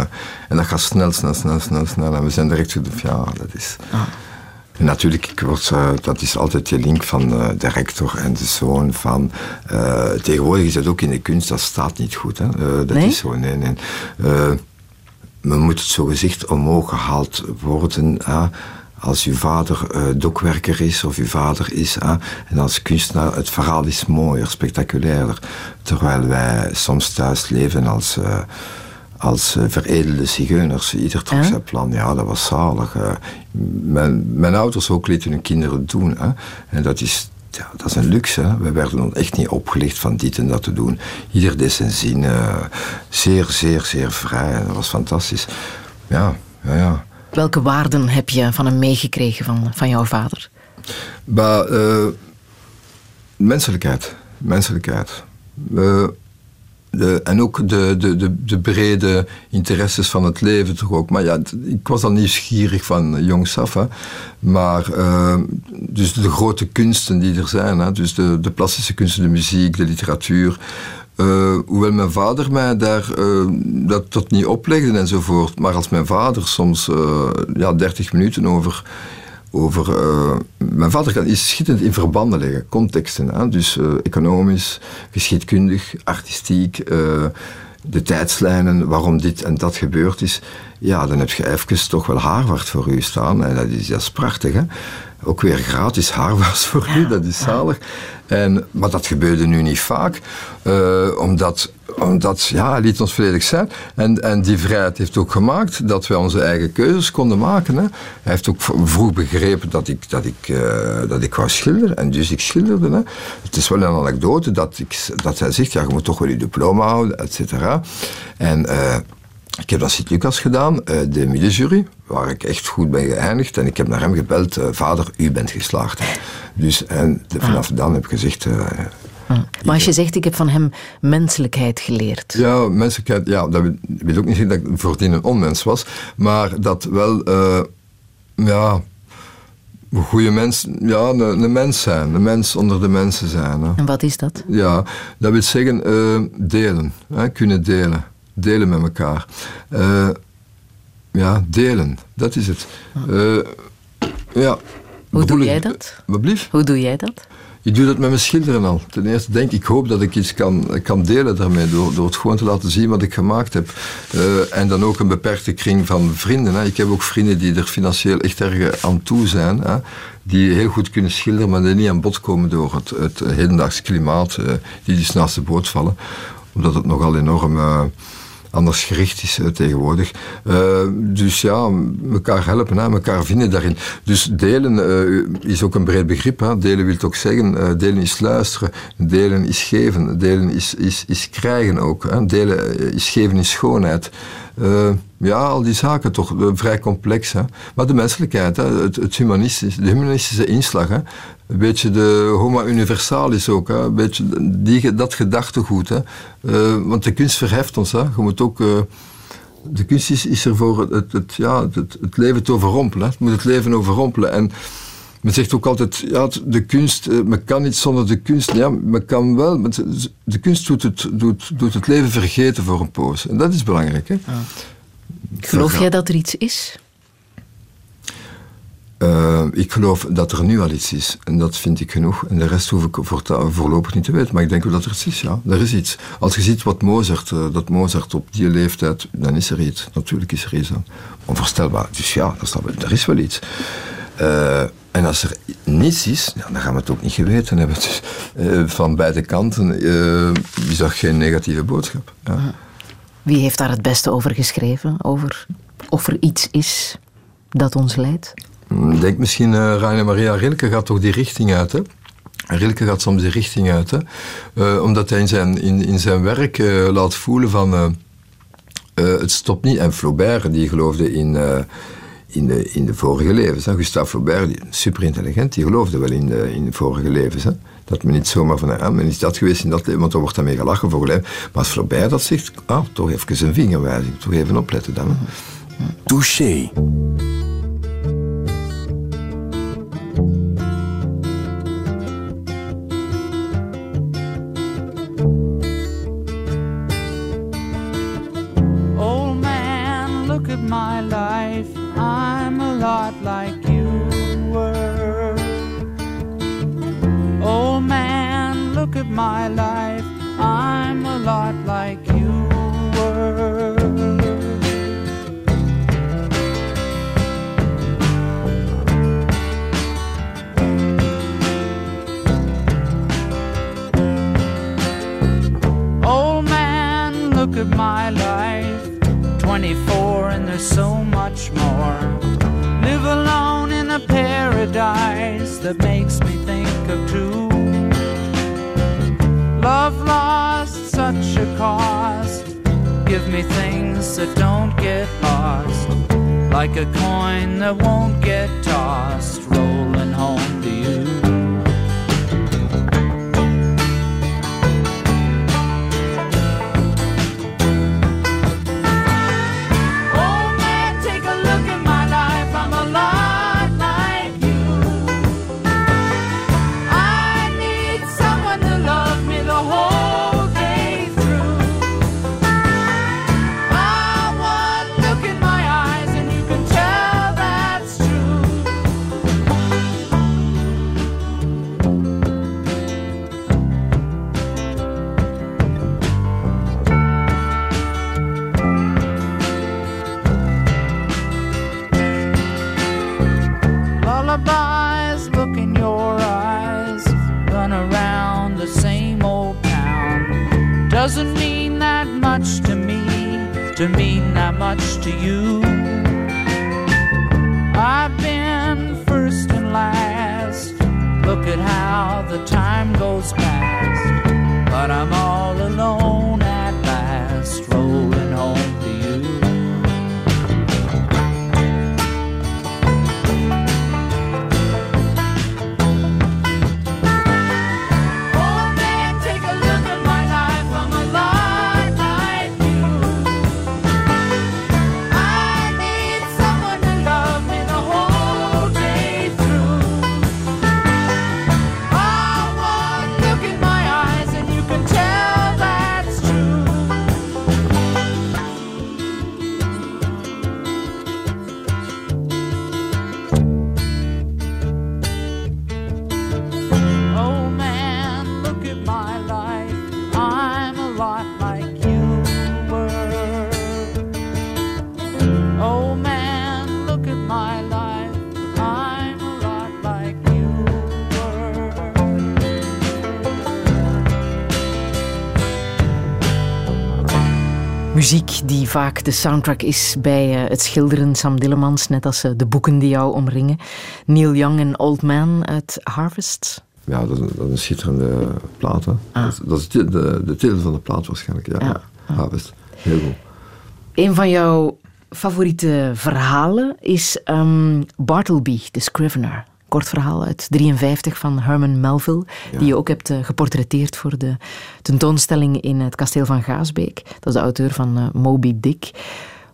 en dat gaat snel, snel, snel, snel, snel. En we zijn direct... Ja, dat is... Ah. En natuurlijk, ik word, uh, dat is altijd de link van uh, de rector en de zoon van... tegenwoordig is het ook in de kunst, dat staat niet goed. Hè. dat nee? is zo, nee, nee. men moet het zo gezegd omhoog gehaald worden als uw vader uh, dokwerker is of uw vader is. en als kunstenaar, het verhaal is mooier, spectaculairder. Terwijl wij soms thuis leven als, uh, als uh, veredelde zigeuners. Ieder trok zijn plan. Ja, dat was zalig. Mijn, mijn, ouders ook lieten hun kinderen doen. En dat is, ja, dat is een luxe. We werden echt niet opgelicht van dit en dat te doen. Ieder deed zijn zin. zeer, zeer, zeer vrij. Dat was fantastisch. Ja, ja, ja. Welke waarden heb je van hem meegekregen van, van jouw vader? Uh, menselijkheid. Menselijkheid. De, en ook de, de, de, de, brede interesses van het leven toch ook. Maar ja, ik was al nieuwsgierig van jongs af. Hè. Maar uh, dus de grote kunsten die er zijn. Hè. Dus de, de plastische kunsten, de muziek, de literatuur. Uh, hoewel mijn vader mij daar uh, dat tot niet oplegde enzovoort. Maar als mijn vader soms uh, ja, 30 minuten over. over mijn vader kan, is schittend in verbanden leggen, contexten. Dus economisch, geschiedkundig, artistiek, de tijdslijnen, waarom dit en dat gebeurd is. Ja, dan heb je even toch wel Harvard voor u staan. En dat is, dat is prachtig. Hè? Ook weer gratis haarwas voor u, dat is zalig. En, maar dat gebeurde nu niet vaak, uh, omdat, omdat ja, hij liet ons volledig zijn. En, en die vrijheid heeft ook gemaakt dat wij onze eigen keuzes konden maken. Hè. Hij heeft ook vroeg begrepen dat ik, dat ik, uh, dat ik wou schilderen, en dus ik schilderde. Hè. Het is wel een anekdote dat, ik, dat hij zegt, ja, je moet toch wel je diploma houden, et cetera. En... Uh, ik heb dat Sint-Lucas gedaan, de middenjury, waar ik echt goed ben geëindigd. En ik heb naar hem gebeld, uh, vader, u bent geslaagd. Dus en vanaf ah. dan heb ik gezegd... Uh, maar als je zegt, ik heb van hem menselijkheid geleerd. Ja, menselijkheid, ja, dat wil ook niet zeggen dat ik voordien een onmens was. Maar dat wel, ja, een goede mens, ja, een, een, mens zijn. Een mens onder de mensen zijn. Hè. En wat is dat? Ja, dat wil zeggen delen, hè, kunnen delen delen met elkaar. Ja, delen, dat is het. Uh, ja. Hoe doe jij dat? Wat blief? Hoe doe jij dat? Ik doe dat met mijn schilderen al. Ten eerste denk ik, hoop dat ik iets kan, kan delen daarmee, door, door het gewoon te laten zien wat ik gemaakt heb. Uh, en dan ook een beperkte kring van vrienden. Hè. Ik heb ook vrienden die er financieel echt erg aan toe zijn. Hè. Die heel goed kunnen schilderen, maar die niet aan bod komen door het, het hedendaags klimaat. Uh, die dus naast de boot vallen. Omdat het nogal enorm anders gericht is uh, tegenwoordig. Uh, dus ja, elkaar helpen, hè, elkaar vinden daarin. Dus delen uh, is ook een breed begrip. Hè. Delen wil ook zeggen, delen is luisteren, delen is geven, delen is, is, is krijgen ook. Hè. Delen is geven in schoonheid. Ja, al die zaken toch vrij complex. Hè. Maar de menselijkheid, hè, het, het de humanistische inslag. Hè. Een beetje de homo universalis ook, hè. een beetje die, dat gedachtegoed. Hè. Uh, want de kunst verheft ons. Hè. Je moet ook, uh, de kunst is, is er voor het, het, ja, het, het leven te overrompelen. Hè. Het moet het leven overrompelen. En men zegt ook altijd, ja, de kunst, men kan niet zonder de kunst. Ja, men kan wel, de kunst doet het, doet, doet het leven vergeten voor een poos. En dat is belangrijk. Hè. Ja. Geloof jij dat er iets is? Uh, ik geloof dat er nu al iets is. En dat vind ik genoeg. En de rest hoef ik voorlopig niet te weten. Maar ik denk wel dat er iets is, ja. Er is iets. Als je ziet wat Mozart, uh, dat Mozart op die leeftijd... Dan is er iets. Natuurlijk is er iets. Onvoorstelbaar. Dus ja, er, er is wel iets. Uh, En als er niets is, dan gaan we het ook niet geweten hebben. Dus, van beide kanten is dat geen negatieve boodschap. Ja. Wie heeft daar het beste over geschreven? Over of er iets is dat ons leidt? Ik denk misschien uh, Rainer Maria Rilke gaat toch die richting uit. Hè? Rilke gaat soms die richting uit. Hè? Uh, omdat hij in zijn, in, in zijn werk uh, laat voelen van... het stopt niet. En Flaubert, die geloofde in in de, in de vorige levens. Hè. Gustave Flaubert, super intelligent, die geloofde wel in de, in de vorige levens. Hè. Dat men niet zomaar van, ah, men is dat geweest in dat leven, want dan wordt daarmee gelachen voor. Maar als Flaubert dat zegt, ah, toch even een vingerwijzing, toch even opletten dan. Touché. At my life. I'm a lot like you were. Old man, look at my life. 24 and there's so much more live alone in a paradise that makes me think of two. Love lost such a cost. Give me things that don't get lost, like a coin that won't get tossed, rolling home to you. To mean that much to you. I've been first and last. Look at how the time goes past, but I'm all alone de soundtrack is bij uh, het schilderen Sam Dillemans, net als uh, de boeken die jou omringen. Neil Young en Old Man uit Harvest. Ja, dat is, dat is een schitterende plaat. Ah. Dat, dat, is de, de, de, titel van de plaat waarschijnlijk. Ja, ja. Ah. Harvest. Heel goed. Een van jouw favoriete verhalen is um, Bartleby, de Scrivener kort verhaal uit 53 van Herman Melville, die je ook hebt uh, geportretteerd voor de tentoonstelling in het kasteel van Gaasbeek. Dat is de auteur van uh, Moby Dick.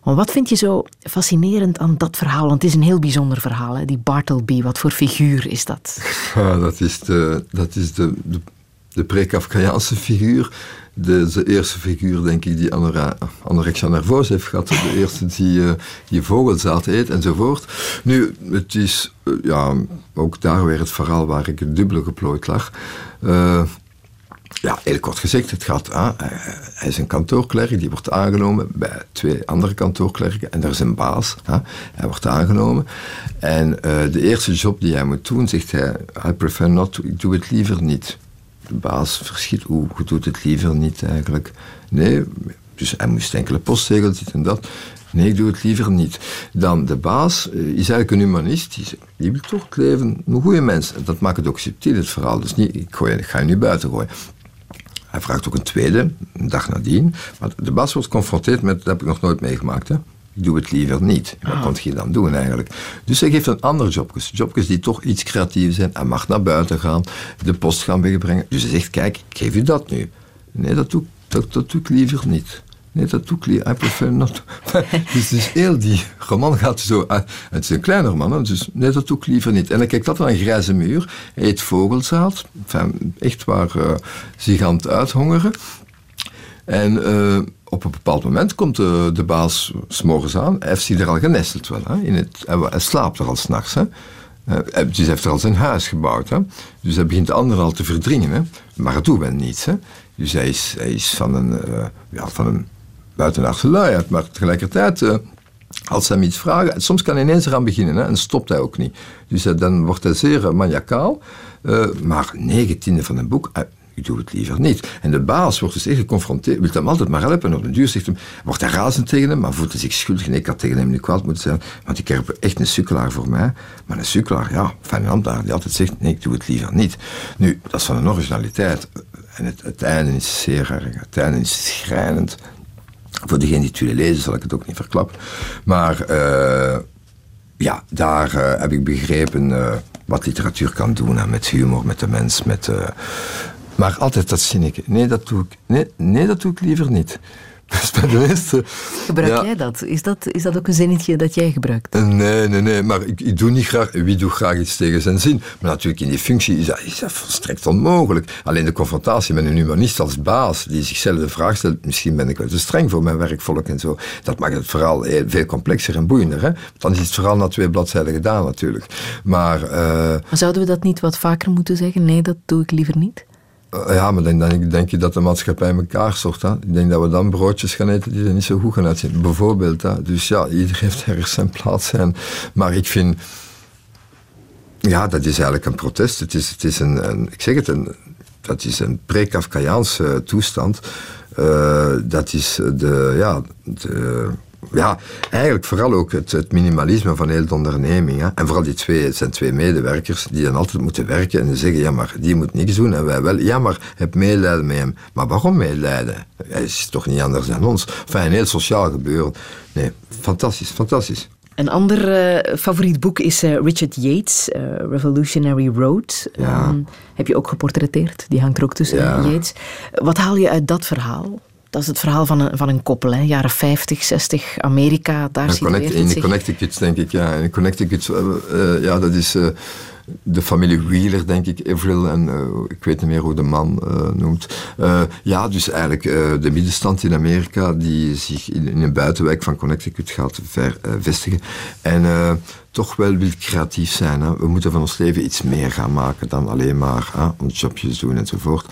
Maar wat vind je zo fascinerend aan dat verhaal? Want het is een heel bijzonder verhaal, hè? die Bartleby. Wat voor figuur is dat? Ja, dat is de, dat is de, de, de pre-Kafkaiaanse figuur de, eerste figuur, denk ik, die anorexia nervosa heeft gehad. De eerste die, uh, die vogelzaad eet enzovoort. Nu, het is uh, ja, ook daar weer het verhaal waar ik het dubbele geplooid lag. Uh, ja, heel kort gezegd, het gaat, ah, hij is een kantoorklerk, die wordt aangenomen bij twee andere kantoorklerken en er is een baas, hij wordt aangenomen. En eh, de eerste job die hij moet doen, zegt hij, I prefer not to, ik doe het liever niet. De baas verschiet, hoe, doet het liever niet eigenlijk. Nee, dus hij moest enkele postzegels, dit en dat. Nee, ik doe het liever niet. Dan de baas eh, is eigenlijk een humanist. Die, die wil toch het leven een goede mens. Dat maakt het ook subtiel, het verhaal. Dus niet, ik, gooi, ik ga je nu buiten gooien. Hij vraagt ook een tweede, een dag nadien. Maar de baas wordt geconfronteerd met, dat heb ik nog nooit meegemaakt. Hè? Ik doe het liever niet. Wat ah. kon je dan doen eigenlijk? Dus hij geeft een ander jobjes. Jobjes die toch iets creatiever zijn. Hij mag naar buiten gaan, de post gaan wegbrengen. Dus hij zegt, kijk, ik geef u dat nu. Nee, dat doe, dat, dat doe ik liever niet. Nee, dat doe ik I prefer not. dus, dus heel die roman gaat zo... Het is een kleine roman, dus nee, dat doe ik liever niet. En dan kijkt dat naar een grijze muur. Hij heet Vogelzaad. Enfin, echt waar uh, zich aan het uithongeren. En uh, op een bepaald moment komt de, de baas s'morgens aan. Hij heeft zich er al genesteld wel. Hè, in het, hij, slaapt er al s'nachts. Uh, dus hij heeft er al zijn huis gebouwd. Hè. Dus hij begint de anderen al te verdringen. Hè. Maar het doet wel niets. Hè. Dus hij is, hij is van een... Uh, ja, van een buitenaardse luiheid. Maar tegelijkertijd, als ze hem iets vragen, soms kan hij ineens eraan beginnen hè, en stopt hij ook niet. Dus dan wordt hij zeer maniacaal. Maar negentiende van een boek, ik doe het liever niet. En de baas wordt dus echt geconfronteerd, wil hem altijd maar helpen. En op de duur zegt hem, wordt hij razend tegen hem, maar voelt hij zich schuldig. Nee, ik had tegen hem niet kwaad moeten zijn, want ik heb echt een sukkelaar voor mij. Maar een sukkelaar, ja, van een ambtenaar die altijd zegt, nee, ik doe het liever niet. Nu, dat is van een originaliteit. En het, het einde is zeer erg. Het einde is schrijnend. Voor degene die het willen lezen zal ik het ook niet verklappen. Maar uh, ja, daar uh, heb ik begrepen uh, wat literatuur kan doen. Met humor, met de mens, met... maar altijd dat zinnetje. Nee, dat doe ik, nee, nee, dat doe ik liever niet. Dus bij de meeste, Gebruik jij dat? Is, dat? is dat ook een zinnetje dat jij gebruikt? Nee, nee, nee. Maar ik, ik doe niet graag... Wie doet graag iets tegen zijn zin? Maar natuurlijk in die functie is dat, is dat volstrekt onmogelijk. Alleen de confrontatie met een humanist als baas, die zichzelf de vraag stelt, misschien ben ik wel te streng voor mijn werkvolk en zo. Dat maakt het verhaal veel complexer en boeiender. Hè? Dan is het verhaal na twee bladzijden gedaan natuurlijk. Maar, uh... maar zouden we dat niet wat vaker moeten zeggen? Nee, dat doe ik liever niet? Eh, ja, maar dan, dan denk je dat de maatschappij in elkaar stort. Hè? Ik denk dat we dan broodjes gaan eten die er niet zo goed gaan uitzien. Bijvoorbeeld. Hè? Dus ja, iedereen heeft ergens zijn plaats. Maar ik vind... Ja, dat is eigenlijk een protest. Het is, het is een, een ik zeg het, een, dat is een pre-Kafkaiaanse toestand. Uh, dat is de, ja, de, ja, eigenlijk vooral ook het, het minimalisme van heel de onderneming. Hè. En vooral die twee, het zijn twee medewerkers die dan altijd moeten werken en zeggen, ja maar die moet niks doen en wij wel. Ja maar heb medelijden met hem. Maar waarom medelijden? Hij is toch niet anders dan ons. Enfin, een heel sociaal gebeuren. Nee, fantastisch, fantastisch. Een ander uh, favoriet boek is uh, Richard Yates, uh, Revolutionary Road. Ja. Um, heb je ook geportretteerd, die hangt er ook tussen, ja. Yates. Wat haal je uit dat verhaal? Dat is het verhaal van een, van een koppel, hè. jaren 50, 60, Amerika, daar ja, connect, In de Connecticut, denk ik, ja. In Connecticut, uh, ja, dat is uh, de familie Wheeler, denk ik, Avril, en ik weet niet meer hoe de man noemt. ja, dus eigenlijk de middenstand in Amerika die zich in, in, een buitenwijk van Connecticut gaat vestigen. En toch wel wil creatief zijn. Hè. We moeten van ons leven iets meer gaan maken dan alleen maar hè, ons jobjes doen enzovoort.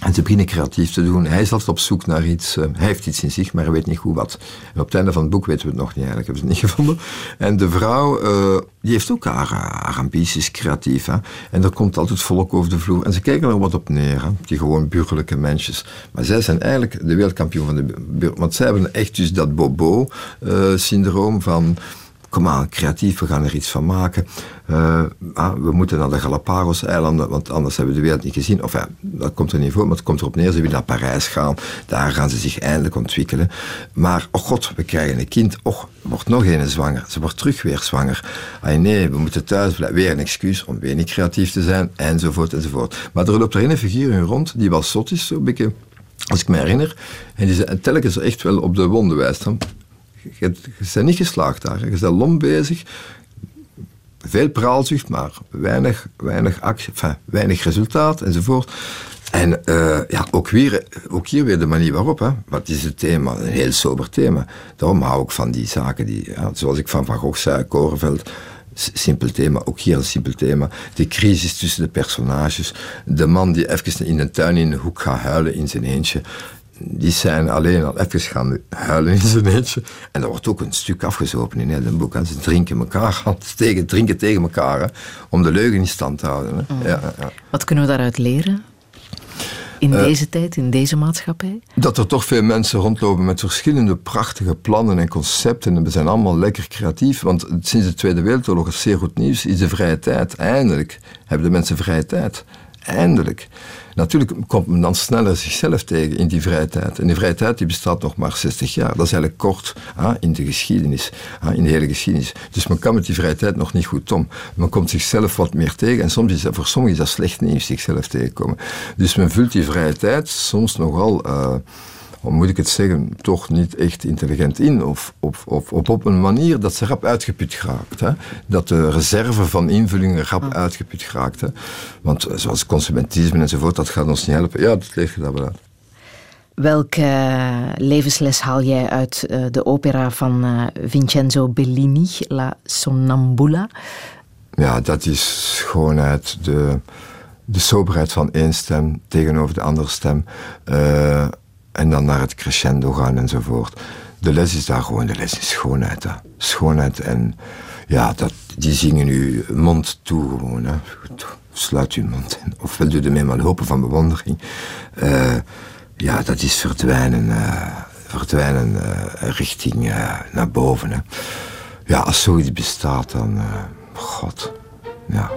En ze beginnen creatief te doen. Hij is altijd op zoek naar iets. Uh, hij heeft iets in zich, maar hij weet niet hoe wat. En op het einde van het boek weten we het nog niet eigenlijk. Hebben ze het niet gevonden. En de vrouw, uh, die heeft ook haar, ambities creatief. Hè? En er komt altijd volk over de vloer. En ze kijken er wat op neer. Hè? Die gewoon burgerlijke mensjes. Maar zij zijn eigenlijk de wereldkampioen van de Want zij hebben echt dus dat bobo-syndroom uh, van kom aan, creatief, we gaan er iets van maken. Uh, ah, we moeten naar de Galapagos-eilanden, want anders hebben we de wereld niet gezien. Of dat komt er niet voor, maar het komt erop neer. Ze willen naar Parijs gaan, daar gaan ze zich eindelijk ontwikkelen. Maar, oh god, we krijgen een kind. Och, wordt nog een zwanger. Ze wordt terug weer zwanger. Ah nee, we moeten thuis blijven. Weer een excuus om weer niet creatief te zijn, enzovoort, enzovoort. Maar er loopt er een figuur in rond die wel zot is, zo'n beetje als ik me herinner. En die telkens echt wel op de wonden wijst. Je, bent niet geslaagd daar. Je bent lom bezig. Veel praalzucht, maar weinig, weinig, actie, weinig resultaat enzovoort. En uh, ja, ook, weer, ook hier weer de manier waarop. Hè. Wat is het thema? Een heel sober thema. Daarom hou ik van die zaken, die, zoals ik van Van Gogh zei, Korenveld. simpel thema, ook hier een simpel thema. De crisis tussen de personages. De man die even in de tuin in de hoek gaat huilen in zijn eentje. Die zijn alleen al even gaan huilen in zijn eentje. En er wordt ook een stuk afgezopen in het boek. En ze drinken elkaar, tegen, drinken tegen elkaar, hè, om de leugen in stand te houden. Hè. Mm. Ja, ja. Wat kunnen we daaruit leren? In Eh, deze tijd, in deze maatschappij? Dat er toch veel mensen rondlopen met verschillende prachtige plannen en concepten. En we zijn allemaal lekker creatief. Want sinds de Tweede Wereldoorlog is zeer goed nieuws. Is de vrije tijd. Eindelijk hebben de mensen vrije tijd. Eindelijk. Natuurlijk komt men dan sneller zichzelf tegen in die vrije tijd. En die vrije tijd die bestaat nog maar 60 jaar. Dat is eigenlijk kort in de geschiedenis, in de hele geschiedenis. Dus men kan met die vrije tijd nog niet goed om. Men komt zichzelf wat meer tegen. En soms is dat, voor sommigen is dat slecht nieuws, zichzelf tegenkomen. Dus men vult die vrije tijd soms nogal... eh, hoe moet ik het zeggen, toch niet echt intelligent in. Of, of, of, of op een manier dat ze rap uitgeput geraakt. Hè? Dat de reserve van invullingen rap uitgeput geraakt. Hè? Want zoals consumentisme enzovoort, dat gaat ons niet helpen. Ja, dat leg je dat wel uit. Welke eh, levensles haal jij uit eh, de opera van eh, Vincenzo Bellini, La Sonnambula? Ja, dat is schoonheid, de, de soberheid van één stem tegenover de andere stem. En dan naar het crescendo gaan enzovoort. De les is daar gewoon, de les is schoonheid. Hè. Schoonheid en ja, dat, die zingen u mond toe gewoon. Hè. Sluit uw mond in. Ofwel doe je ermee maar hopen van bewondering. Eh, ja, dat is verdwijnen, eh, verdwijnen eh, richting naar boven. Hè. Ja, als zoiets bestaat, dan... God, ja.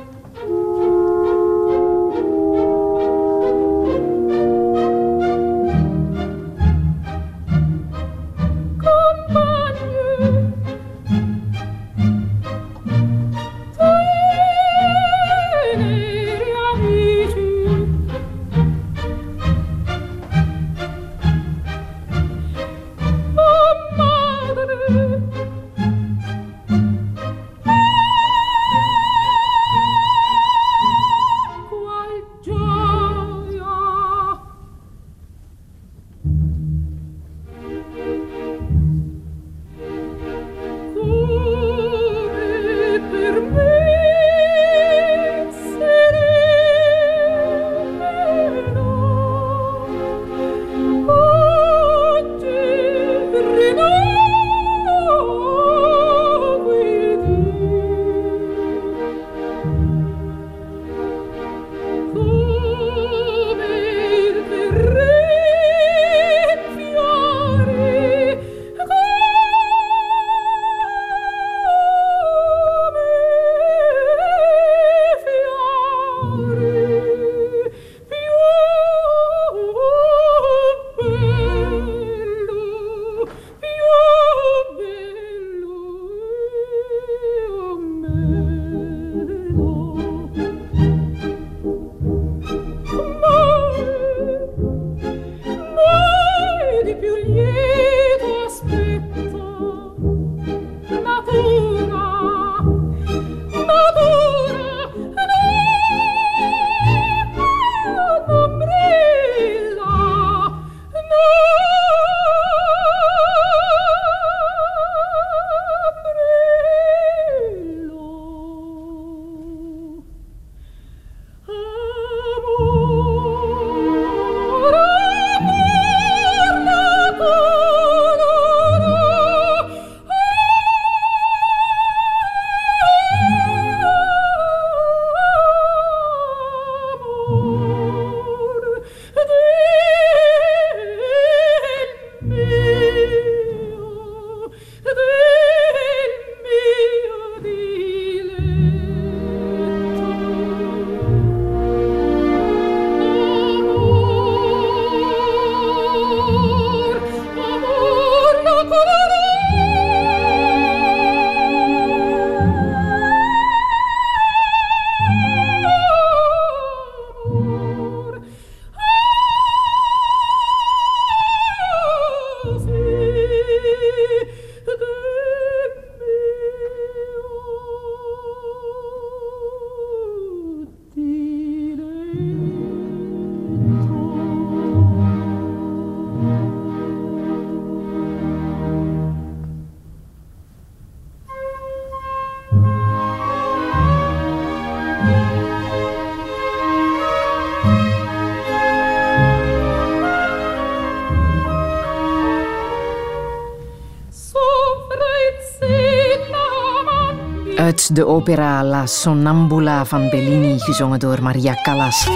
De opera La Sonnambula van Bellini, gezongen door Maria Callas.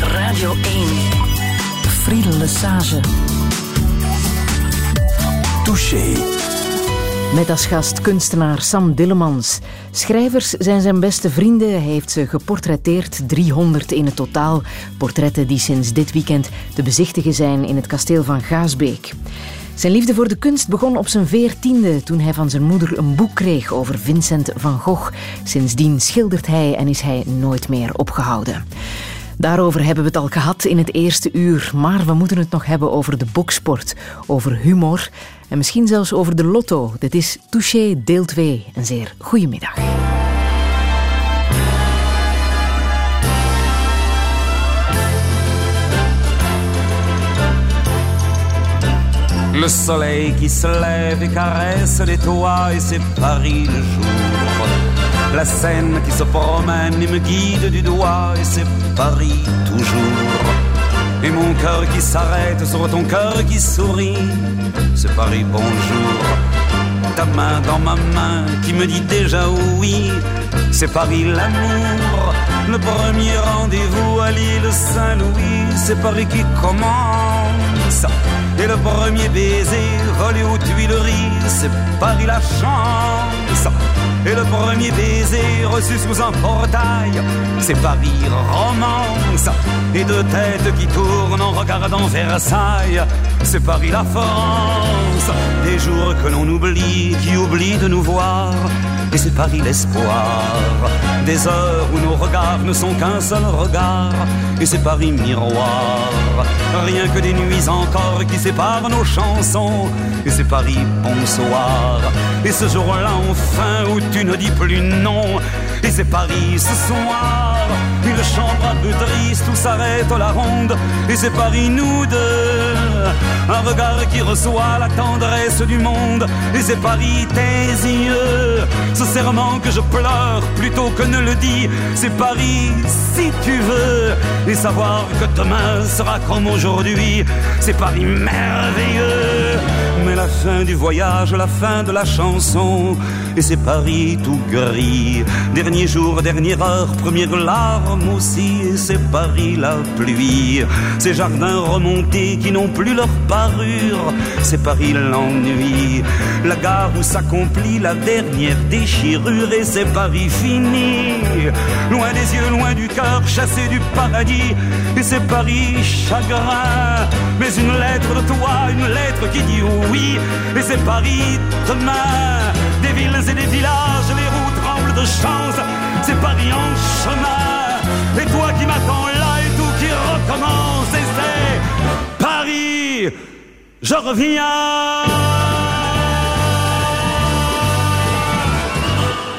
Radio 1. Friedel Lesage. Touché. Met als gast kunstenaar Sam Dillemans. Schrijvers zijn zijn beste vrienden. Hij heeft ze geportretteerd, 300 in het totaal. Portretten die sinds dit weekend te bezichtigen zijn in het kasteel van Gaasbeek. Zijn liefde voor de kunst begon op zijn veertiende toen hij van zijn moeder een boek kreeg over Vincent van Gogh. Sindsdien schildert hij en is hij nooit meer opgehouden. Daarover hebben we het al gehad in het eerste uur, maar we moeten het nog hebben over de boksport, over humor en misschien zelfs over de lotto. Dit is Touché deel 2. Een zeer goedemiddag. Le soleil qui se lève et caresse les toits et c'est Paris le jour. La Seine qui se promène et me guide du doigt et c'est Paris toujours. Et mon cœur qui s'arrête sur ton cœur qui sourit, c'est Paris bonjour. Ta main dans ma main qui me dit déjà oui, c'est Paris l'amour. Le premier rendez-vous à l'île Saint-Louis, c'est Paris qui commence. Et le premier baiser volé aux Tuileries, c'est Paris la chance. Et le premier baiser reçu sous un portail, c'est Paris romance. Et deux têtes qui tournent en regardant Versailles, c'est Paris la France. Des jours que l'on oublie, qui oublient de nous voir, et c'est Paris l'espoir. Des heures où nos regards ne sont qu'un seul regard, et c'est Paris miroir. Rien que des nuits encore qui séparent nos chansons, et c'est Paris bonsoir. Et ce jour-là enfin où tu ne dis plus non, et c'est Paris ce soir. Une chambre un peu triste où s'arrête la ronde, et c'est Paris nous deux. Un regard qui reçoit la tendresse du monde, et c'est Paris tes yeux. Ce serment que je pleure plutôt que ne le dis, c'est Paris si tu veux. Et savoir que demain sera comme aujourd'hui, c'est Paris merveilleux. Fin du voyage, la fin de la chanson, et c'est Paris tout gris. Dernier jour, dernière heure, première larme aussi, et c'est Paris la pluie. Ces jardins remontés qui n'ont plus leur parure, c'est Paris l'ennui. La gare où s'accomplit la dernière déchirure, et c'est Paris fini. Loin des yeux, loin du cœur, chassé du paradis, et c'est Paris chagrin. Mais une lettre de toi, une lettre qui dit oui, et c'est Paris demain. Des villes et des villages, les roues tremblent de chance, c'est Paris en chemin. Et toi qui m'attends là et tout qui recommence, et c'est Paris, je reviens.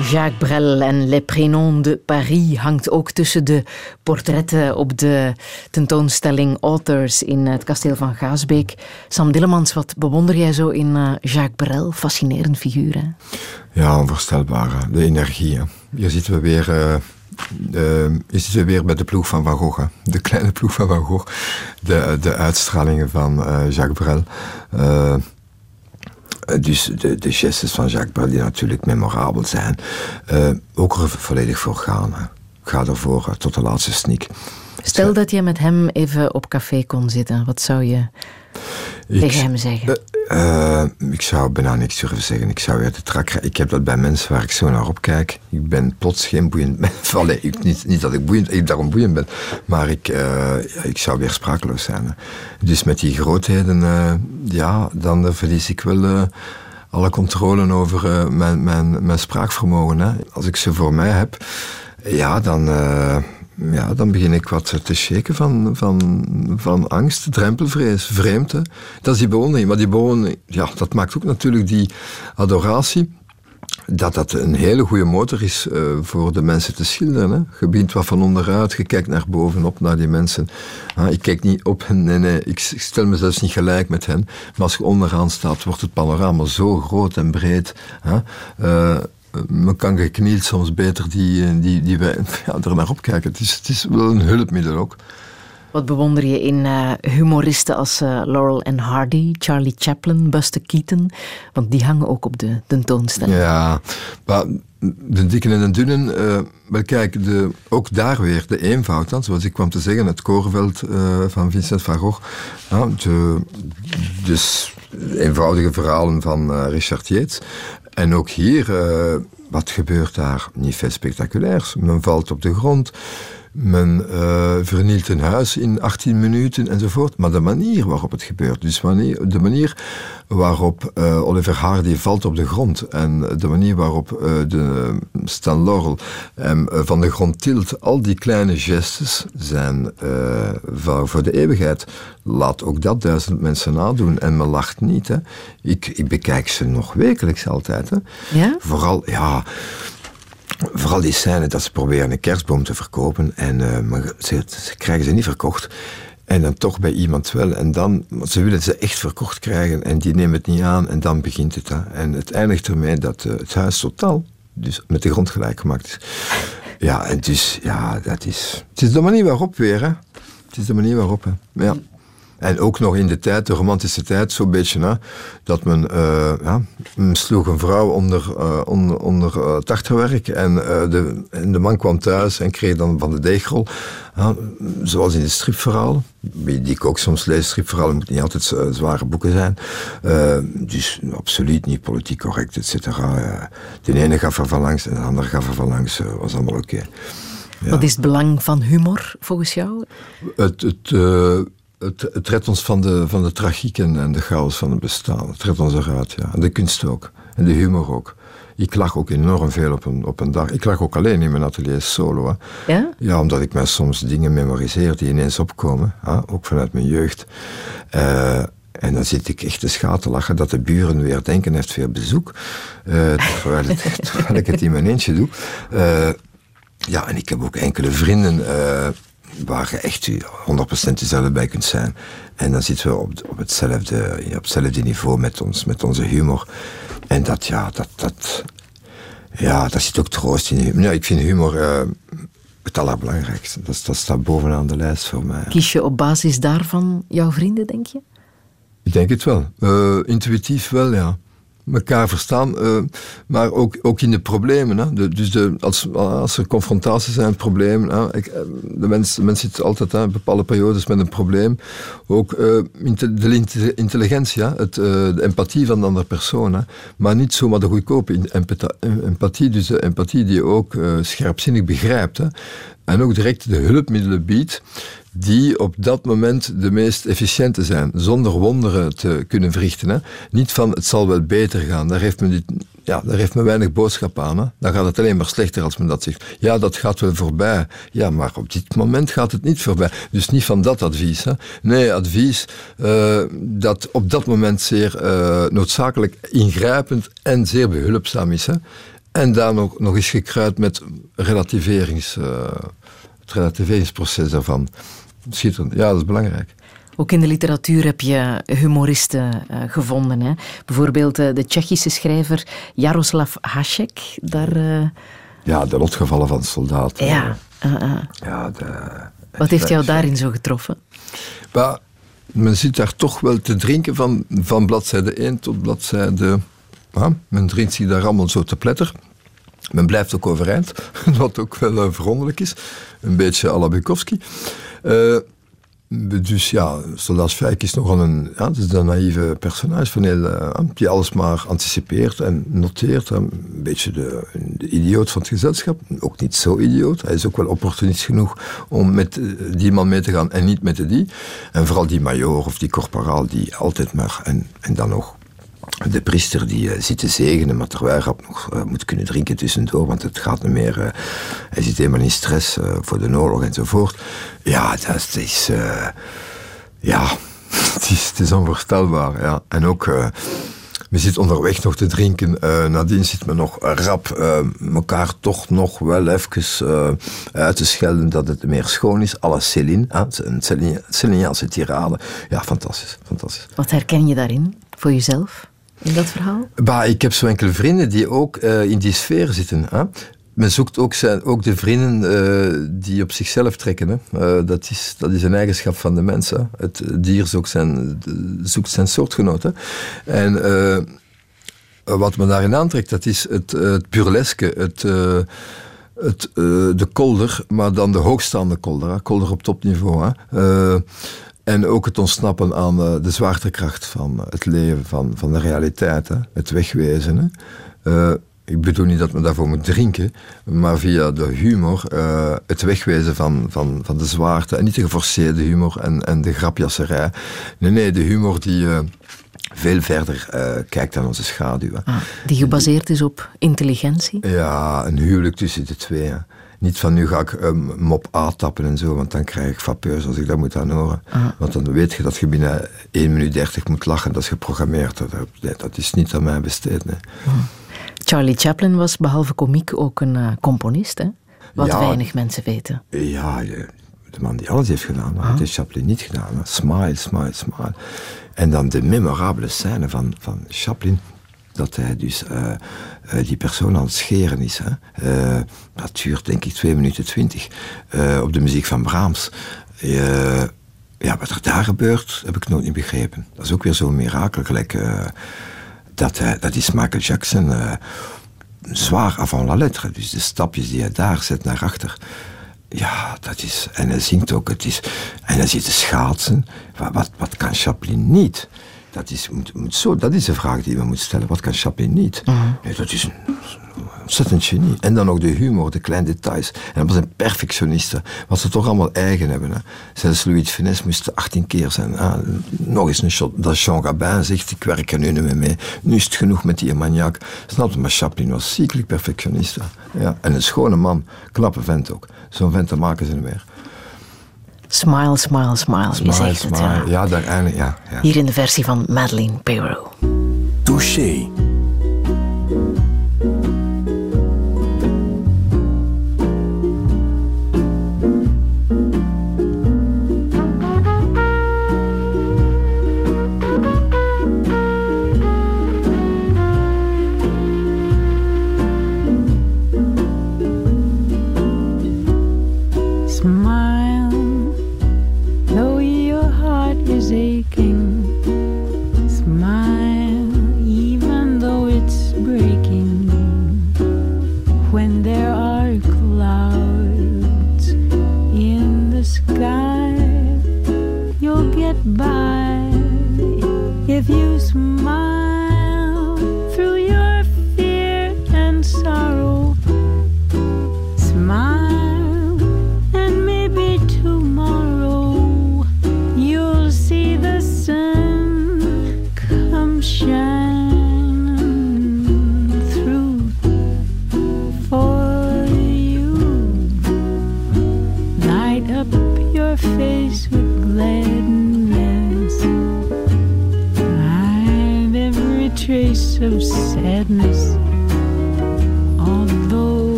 Jacques Brel en Les Prénoms de Paris hangt ook tussen de portretten op de tentoonstelling Authors in het kasteel van Gaasbeek. Sam Dillemans, wat bewonder jij zo in uh, Jacques Brel? Fascinerend figuur? Ja, onvoorstelbaar. De energie. Hè. Hier zitten we weer... Uh, uh, je zit we weer bij de ploeg van Van Gogh. De kleine ploeg van Van Gogh. De, de uitstralingen van Jacques Brel. Dus de, de gestes van Jacques Brel die natuurlijk memorabel zijn. Uh, ook er volledig voor gaan. Hè. Ga ervoor uh, tot de laatste sneak. Stel dat je met hem even op café kon zitten. Wat zou je tegen hem zeggen? Uh, ik zou bijna niks durven zeggen. Ik zou uit de trak Ik heb dat bij mensen waar ik zo naar opkijk. Ik ben plots geen boeiend mens. Allee, ik, niet, niet dat ik, boeiend, ik daarom boeiend ben. Maar ik, ja, ik zou weer sprakeloos zijn. Dus met die grootheden, ja, dan verlies ik wel alle controle over mijn, mijn, mijn spraakvermogen. Hè. Als ik ze voor mij heb, ja, dan, ja, dan begin ik wat te shaken van, van, van angst, drempelvrees, vreemde. Dat is die bewondering. Maar die bewondering, ja, dat maakt ook natuurlijk die adoratie dat dat een hele goede motor is uh, voor de mensen te schilderen. Hè. Je begint wat van onderuit, je kijkt naar bovenop, naar die mensen. Ah, ik kijk niet op hen, nee, nee, ik, stel me zelfs niet gelijk met hen. Maar als je onderaan staat, wordt het panorama zo groot en breed. Hè. Uh, men kan geknield soms beter die, die, die wij ja, er naar opkijken. Het is, het is wel een hulpmiddel ook. Wat bewonder je in uh, humoristen als uh, Laurel en Hardy, Charlie Chaplin, Buster Keaton? Want die hangen ook op de tentoonstelling. Ja, maar de dikke en de dunnen, uh, wel kijk, de, ook daar weer de eenvoud, dan, zoals ik kwam te zeggen, het koorveld van Vincent van Gogh. Ja, de, dus eenvoudige verhalen van Richard Yates. En ook hier, wat gebeurt daar? Niet veel spectaculairs. Men valt op de grond. Men uh, vernielt een huis in 18 minuten enzovoort. Maar de manier waarop het gebeurt, dus de manier waarop uh, Oliver Hardy valt op de grond en de manier waarop uh, de Stan Laurel hem van de grond tilt, al die kleine gestes zijn voor, voor de eeuwigheid. Laat ook dat duizend mensen nadoen en men lacht niet. Hè. Ik, ik bekijk ze nog wekelijks altijd. Hè. Ja? Vooral, ja vooral die scène dat ze proberen een kerstboom te verkopen en uh, maar ze, krijgen ze niet verkocht. En dan toch bij iemand wel. En dan, ze willen ze echt verkocht krijgen en die nemen het niet aan en dan begint het. Hè. En het eindigt ermee dat uh, het huis totaal dus met de grond gelijk gemaakt is. Ja, en dus, ja, dat is... Het is de manier waarop weer, hè. Het is de manier waarop, hè. Ja. En ook nog in de tijd, de romantische tijd, zo'n beetje, hè, dat men, uh, ja, men sloeg een vrouw onder, uh, onder, onder uh, tachterwerk en, de, en de man kwam thuis en kreeg dan van de deegrol, zoals in de stripverhalen, die ik ook soms lees, stripverhalen moeten niet altijd zware boeken zijn, dus absoluut niet politiek correct, et cetera. de ene gaf er van langs en de andere gaf er van langs, was allemaal oké. Okay. Ja. Wat is het belang van humor volgens jou? Het, het het, het redt ons van de, van de tragiek en, en de chaos van het bestaan. Het redt ons eruit, ja. En de kunst ook. En de humor ook. Ik lach ook enorm veel op een, op een dag. Ik lach ook alleen in mijn atelier solo. Hè. Ja? Ja, omdat ik mij soms dingen memoriseer die ineens opkomen. Hè? Ook vanuit mijn jeugd. Uh, en dan zit ik echt te schaten lachen dat de buren weer denken, heeft veel bezoek. Uh, terwijl, het, terwijl, ik het in mijn eentje doe. Uh, ja, en ik heb ook enkele vrienden waar je echt 100% jezelf bij kunt zijn. En dan zitten we op, op, hetzelfde, op hetzelfde niveau met, ons, met onze humor. En dat, ja, dat, dat, ja, daar zit ook troost in. Ja, ik vind humor uh, het allerbelangrijkste. Dat, dat staat bovenaan de lijst voor mij. Kies je op basis daarvan jouw vrienden, denk je? Ik denk het wel. Uh, intuïtief wel, ja elkaar verstaan, uh, maar ook, ook in de problemen. Hè. Dus de, als, als er confrontaties zijn, problemen. Hè. Ik, eh, de, mens, de mens zit altijd hè, in bepaalde periodes met een probleem. Ook uh, de intelligentie, het, uh, de empathie van de andere persoon. Hè. Maar niet zomaar de goedkope empathie, dus de empathie die je ook scherpzinnig begrijpt. Hè. En ook direct de hulpmiddelen biedt die op dat moment de meest efficiënte zijn, zonder wonderen te kunnen verrichten. Hè. Niet van het zal wel beter gaan, daar heeft men, ja, daar heeft men weinig boodschap aan. Dan gaat het alleen maar slechter als men dat zegt. Ja, dat gaat wel voorbij. Ja, maar op dit moment gaat het niet voorbij. Dus niet van dat advies. Hè. Nee, advies uh, dat op dat moment zeer uh, noodzakelijk ingrijpend en zeer behulpzaam is. Hè. En daar nog, nog eens gekruid met relativerings, uh, het relativeringsproces daarvan. Schitterend. Ja, dat is belangrijk. Ook in de literatuur heb je humoristen uh, gevonden. Hè? Bijvoorbeeld uh, de Tsjechische schrijver Jaroslav Hasek. Daar, uh... Ja, de lotgevallen van soldaat. Ja. ja de, Wat heeft jou daarin zo getroffen? Maar, men zit daar toch wel te drinken van, van bladzijde 1 tot bladzijde... Ja, men drinkt zich daar allemaal zo te pletter. Men blijft ook overeind, wat ook wel verwonderlijk is. Een beetje à la Bukowski. Uh, dus ja, Soldaat Fijk is nogal een, ja, het is een naïeve personage van heel, uh, die alles maar anticipeert en noteert. Een beetje de, de, idioot van het gezelschap. Ook niet zo idioot. Hij is ook wel opportunist genoeg om met eh, die man mee te gaan en niet met de die. En vooral die major of die corporaal die altijd maar, en, en dan nog de priester die uh, zit te zegenen, maar terwijl hij nog uh, moet kunnen drinken tussendoor, want het gaat niet meer. Uh, hij zit helemaal in stress voor de oorlog enzovoort. Ja, dat is. ja, het is, het onvoorstelbaar. Ja. En ook. men zit onderweg nog te drinken. nadien zit men nog rap elkaar toch nog wel even uit te schelden dat het meer schoon is. Alle Céline, een Celiniaanse tirade. Ja, fantastisch, fantastisch. Wat herken je daarin voor jezelf? In dat verhaal? Ik heb zo enkele vrienden die ook uh, in die sfeer zitten. Hè? men zoekt ook, zijn, ook de vrienden uh, die op zichzelf trekken. Hè. Uh, dat, is, dat is een eigenschap van de mens. Het dier zoekt zijn, zoekt zijn soortgenoten. En wat men daarin aantrekt, dat is het, het burleske, het, het, de kolder, maar dan de hoogstaande kolder. Hè. Kolder op topniveau. Hè. En ook het ontsnappen aan de zwaartekracht van het leven, van, van de realiteit, hè. het wegwezen. Hè ik bedoel niet dat men daarvoor moet drinken, maar via de humor uh, het wegwijzen van, van, van de zwaarte. En niet de geforceerde humor en, en de grapjasserij. Nee, nee, de humor die uh, veel verder uh, kijkt dan onze schaduw. Ah, die gebaseerd is op intelligentie? Ja, een huwelijk tussen de twee. Niet van nu ga ik um, mop A tappen en zo, want dan krijg ik vapeurs als ik dat moet aanhoren. Ah. Want dan weet je dat je binnen 1 minuut 30 moet lachen, dat is geprogrammeerd. Dat, dat is niet aan mij besteed. Nee. Ah. Charlie Chaplin was behalve komiek ook een uh, componist, hè? Wat weinig mensen weten. Ja, de man die alles heeft gedaan, maar ah. heeft Chaplin niet gedaan. Smile, smile, smile. En dan de memorabele scène van, van Chaplin, dat hij dus uh, uh, die persoon aan het scheren is. Hè. dat duurt denk ik 2 minuten 20 op de muziek van Brahms. ja, wat er daar gebeurt, heb ik nooit niet begrepen. Dat is ook weer zo'n mirakel, gelijk dat, uh, dat is Michael Jackson zwaar avant la lettre. Dus de stapjes die hij daar zet naar achter. Ja, dat is. En hij zingt ook. Het is, en hij zit te schaatsen. Wat, wat kan Chaplin niet? Dat is, moet, moet zo, dat is de vraag die we moeten stellen. Wat kan Chaplin niet? Uh nee, dat is een, ontzettend genie. En dan ook de humor, de kleine details. En dat was een perfectioniste. Wat ze toch allemaal eigen hebben. Hè. Zelfs Louis de Finesse moest 18 keer zijn. Ah, nog eens een shot. Dat Jean Gabin zegt, ik werk er nu niet meer mee. Nu is het genoeg met die maniak. Snap je? Maar Chaplin was ziekelijk perfectionist. Ja. En een schone man. Knappe vent ook. Zo'n vent te maken ze niet meer. Smile, smile, smile. smile, zegt smile. Het, ja. ja, daar eindelijk, ja, ja. Hier in de versie van Madeleine Peiro. Touché.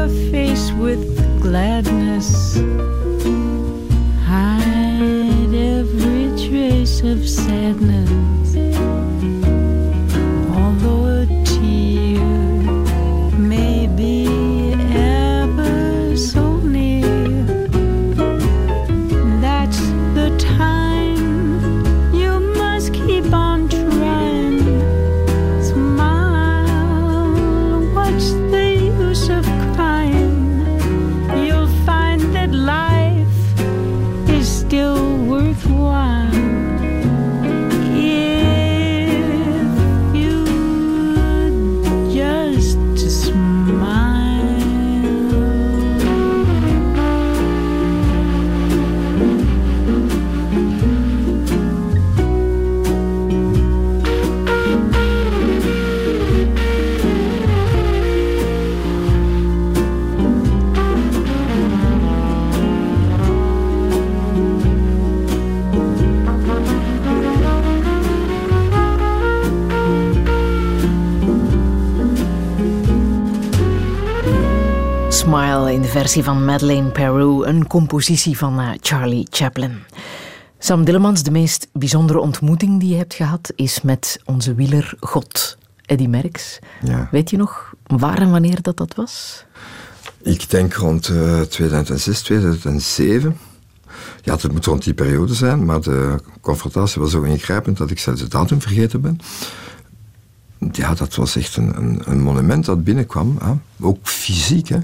your face with gladness. Versie van Madeleine Peru, een compositie van uh, Charlie Chaplin. Sam Dillemans, de meest bijzondere ontmoeting die je hebt gehad is met onze wieler God, Eddy Merckx. Ja. Weet je nog waar en wanneer dat dat was? Ik denk rond uh, 2006, 2007. Ja, het moet rond die periode zijn, maar de confrontatie was zo ingrijpend dat ik zelfs de datum vergeten ben. Ja, dat was echt een, een, een monument dat binnenkwam. Hè. Ook fysiek, hè.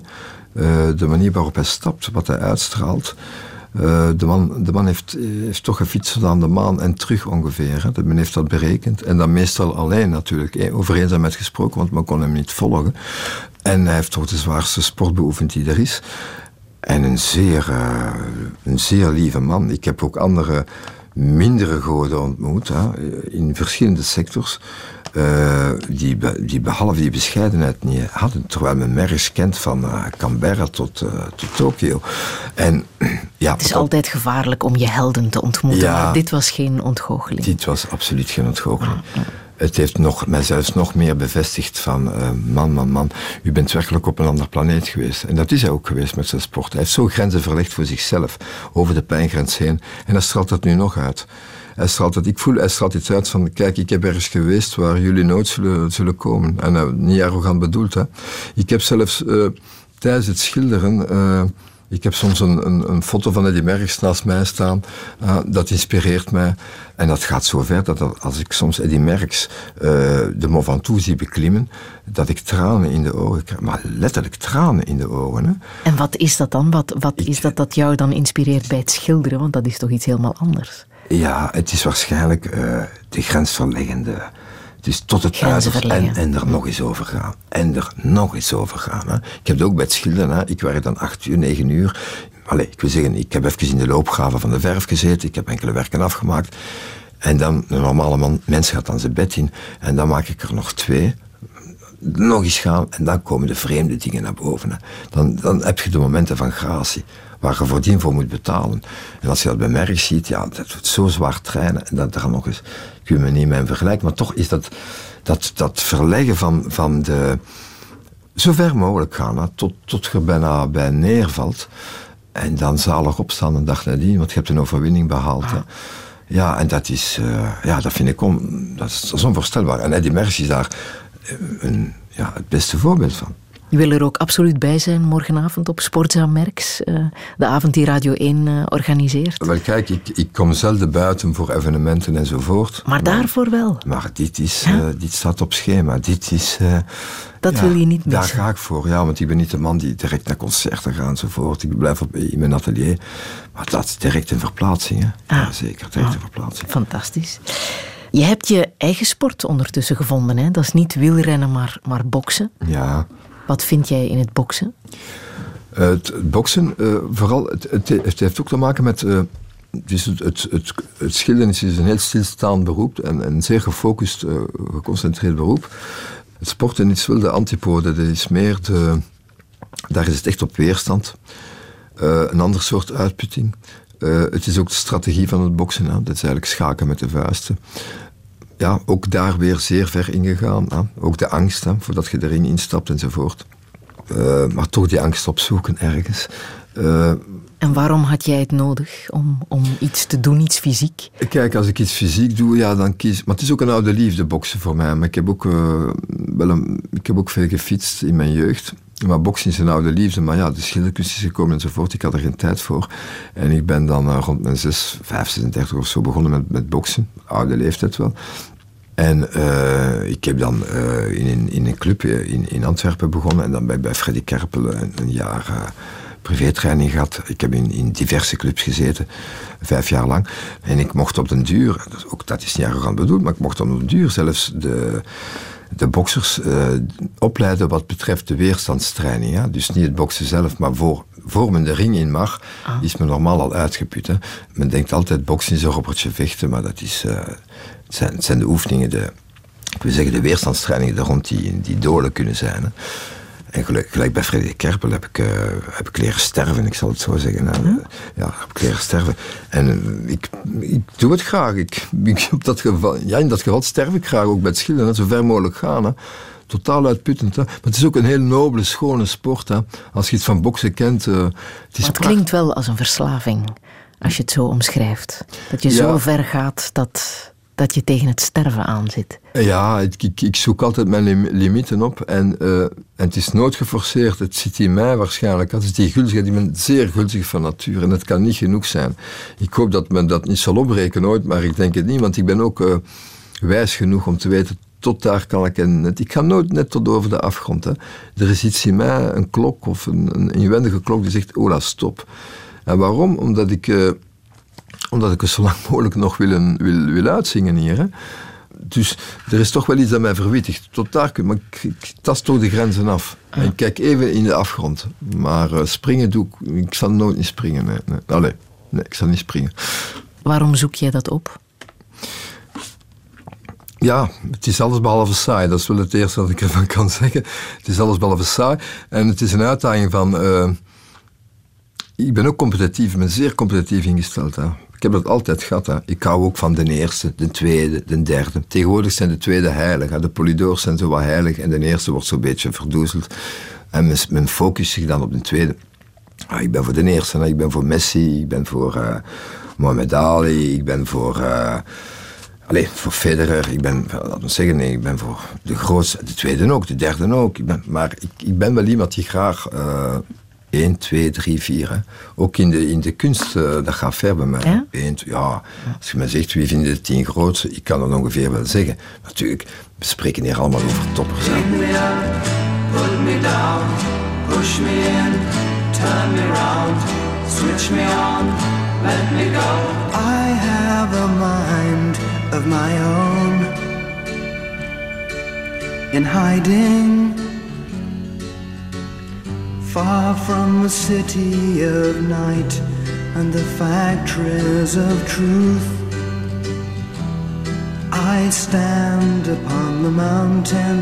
Uh, de manier waarop hij stapt, wat hij uitstraalt. Uh, de man, de man heeft, heeft toch gefietst aan de maan en terug ongeveer. Hè. Men heeft dat berekend. En dan meestal alleen natuurlijk. Over eenzaamheid gesproken, want men kon hem niet volgen. En hij heeft toch de zwaarste sport beoefend die er is. En een zeer, uh, een zeer lieve man. Ik heb ook andere mindere goden ontmoet, hè, in verschillende sectors. Uh, die, die behalve die bescheidenheid niet hadden. Terwijl men Merks kent van uh, Canberra tot, uh, tot Tokio. En, ja, het is dat, altijd gevaarlijk om je helden te ontmoeten, ja, maar dit was geen ontgoocheling. Dit was absoluut geen ontgoocheling. Ja, het heeft nog, mij zelfs nog meer bevestigd van man, man, man, u bent werkelijk op een ander planeet geweest. En dat is hij ook geweest met zijn sport. Hij heeft zo grenzen verlegd voor zichzelf, over de pijngrens heen. En hij straalt dat nu nog uit. Hij straalt het, ik voel, hij straalt iets uit van, kijk, ik heb ergens geweest waar jullie nooit zullen, zullen komen. En uh, niet arrogant bedoeld, hè. Ik heb zelfs uh, tijdens het schilderen... Uh, ik heb soms een, een, een, foto van Eddie Merckx naast mij staan. Uh, dat inspireert mij. En dat gaat zo ver dat als ik soms Eddie Merckx uh, de Mont Ventoux zie beklimmen, dat ik tranen in de ogen krijg. Maar letterlijk tranen in de ogen. Hè. En wat is dat dan? Wat, wat ik, is dat dat jou dan inspireert bij het schilderen? Want dat is toch iets helemaal anders? Ja, het is waarschijnlijk uh, de grensverleggende... Het is tot het uiterste en, en er nog eens over gaan. En er nog eens over gaan. Hè. Ik heb het ook bij het schilderen. Hè. Ik werk dan acht uur, negen uur. Allee, ik wil zeggen, ik heb even in de loopgraven van de verf gezeten. Ik heb enkele werken afgemaakt. En dan, een normale man, mens gaat dan zijn bed in. En dan maak ik er nog twee. Nog eens gaan. En dan komen de vreemde dingen naar boven. Dan, dan heb je de momenten van gratie waar je voordien voor moet betalen. En als je dat bij merk ziet, ja, dat wordt zo zwaar trainen. En dat er nog eens, kun je me niet mee vergelijken, maar toch is dat, dat, dat verleggen van, van de, zo ver mogelijk gaan, tot, tot je bijna bij neervalt. En dan zalig opstaan een dag nadien, want je hebt een overwinning behaald. Ja, en dat is, uh, ja, dat vind ik dat is, onvoorstelbaar. En Eddie Merckx is daar een, ja, het beste voorbeeld van. Je wil er ook absoluut bij zijn morgenavond op Sportzaam Merks, uh, de avond die Radio 1 uh, organiseert. Wel kijk, ik, ik kom zelden buiten voor evenementen enzovoort. Maar, maar daarvoor wel. Maar dit, is, ja? uh, dit staat op schema. Dit is... dat ja, wil je niet missen. Daar ga ik voor, ja, want ik ben niet de man die direct naar concerten gaat enzovoort. Ik blijf op, in mijn atelier. Maar dat is direct een verplaatsing, hè. Ah. Ja, zeker, direct ah. een verplaatsing. Fantastisch. Je hebt je eigen sport ondertussen gevonden, hè? Dat is niet wielrennen, maar, maar boksen. Ja. Wat vind jij in het boksen? Uh, het boksen, uh, vooral, het, het, heeft ook te maken met. Uh, dus het, het, het, schilderen is een heel stilstaand beroep en een zeer gefocust, geconcentreerd beroep. Het sporten is wel de antipode, dat is meer de. Daar is het echt op weerstand. een ander soort uitputting. het is ook de strategie van het boksen. Hè. Dat is eigenlijk schaken met de vuisten ja, ook daar weer zeer ver ingegaan. Hè. Ook de angst, hè, voordat je erin instapt enzovoort. Uh, maar toch die angst opzoeken ergens. Uh, en waarom had jij het nodig om, om iets te doen, iets fysiek? Kijk, als ik iets fysiek doe, ja, dan kies... Maar het is ook een oude liefde, boksen voor mij. Maar ik heb ook, uh, wel een, ik heb ook veel gefietst in mijn jeugd. Maar boksen is een oude liefde. Maar ja, de schilderkunst is gekomen enzovoort. Ik had er geen tijd voor. En ik ben dan uh, rond mijn 6, 5, 36 of zo begonnen met, met boksen. Oude leeftijd wel. En uh, ik heb dan uh, in, in een club in, in Antwerpen begonnen. En dan bij, bij Freddy Kerpel een, een jaar privétraining gehad. Ik heb in, in diverse clubs gezeten, vijf jaar lang. En ik mocht op den duur, ook dat is niet arrogant bedoeld, maar ik mocht op den duur zelfs de de boksers uh, opleiden wat betreft de weerstandstraining. Ja? Dus niet het boksen zelf, maar voor, voor men de ring in mag, ah. is men normaal al uitgeput. Hè? Men denkt altijd boksen is een robbertje vechten, maar dat is, uh, het, zijn, het zijn de oefeningen, de, ik wil zeggen de weerstandstrainingen er rond die, die dodelijk kunnen zijn. Hè? En gelijk, gelijk, bij Frederik Kerpel heb ik, uh, heb ik leren sterven, ik zal het zo zeggen. Uh, ja, heb ik leren sterven. En uh, ik, ik doe het graag. Ik, ik, op dat geval, ja, in dat geval sterf ik graag ook bij het schilderen. Zo ver mogelijk gaan. Hè. totaal uitputtend. Hè? Maar het is ook een heel nobele, schone sport. Hè? Als je iets van boksen kent, uh, het is maar het klinkt wel als een verslaving, als je het zo omschrijft. Dat je zo ver gaat dat dat je tegen het sterven aan zit. Ja, ik, ik, zoek altijd mijn limieten op en, uh, en het is nooit geforceerd. Het zit in mij waarschijnlijk. Dat is die gulzigheid. Ik ben zeer gulzig van natuur en dat kan niet genoeg zijn. Ik hoop dat men dat niet zal opbreken ooit, maar ik denk het niet, want ik ben ook uh, wijs genoeg om te weten tot daar kan ik net. Ik ga nooit net tot over de afgrond. Hè. Er is iets in mij, een klok of een, een inwendige klok die zegt, Ola, stop. En waarom? Omdat ik... Uh, omdat ik het zo lang mogelijk nog wil, wil, wil uitzingen hier. Hè. Dus er is toch wel iets dat mij verwittigt. Tot daar, maar ik, ik tast toch de grenzen af. En ik kijk even in de afgrond. Maar uh, springen doe ik... Ik zal nooit niet springen. Nee, nee. Allee, nee, ik zal niet springen. Waarom zoek jij dat op? Ja, het is allesbehalve saai. Dat is wel het eerste wat ik ervan kan zeggen. Het is allesbehalve saai. En het is een uitdaging van... Uh, ik ben ook competitief. Ik ben zeer competitief ingesteld. Hè. Ik heb dat altijd gehad. Hè. Ik hou ook van de eerste, de tweede, de derde. Tegenwoordig zijn de tweede heilig. De polydors zijn zo wat heilig en de eerste wordt zo'n beetje verdoezeld. En men, men focust zich dan op de tweede. Ah, ik ben voor de eerste, ik ben voor Messi, ik ben voor uh, Mohamed Ali, ik ben voor... Uh, Allee, voor Federer, ik ben, laat me zeggen, nee, ik ben voor de grootste, de tweede ook, de derde ook. Ik ben, maar ik, ik ben wel iemand die graag uh, 1, 2, 3, 4. Ook in de, in de kunst, uh, dat gaat ver bij mij. Ja? 1, 2, ja, als je me zegt wie vinden de tien grootste, ik kan dat ongeveer wel zeggen. Natuurlijk, we spreken hier allemaal over toppers. Put me up, put me down, push me in, turn me round, switch me on, let me go. I have a mind of my own. In hiding far from the city of night and the factories of truth. I stand upon the mountain,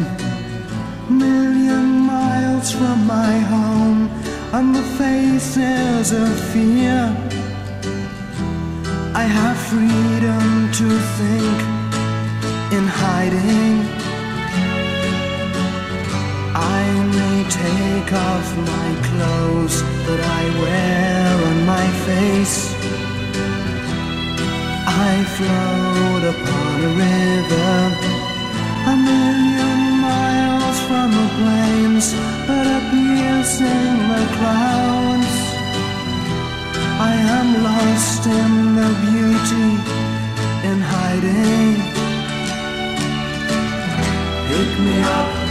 million miles from my home, on the faces of fear. I have freedom to think in hiding. I take off my clothes that I wear on my face. I float upon a river a million miles from the plains that are piercing the clouds. I am lost in the beauty in hiding. Pick me up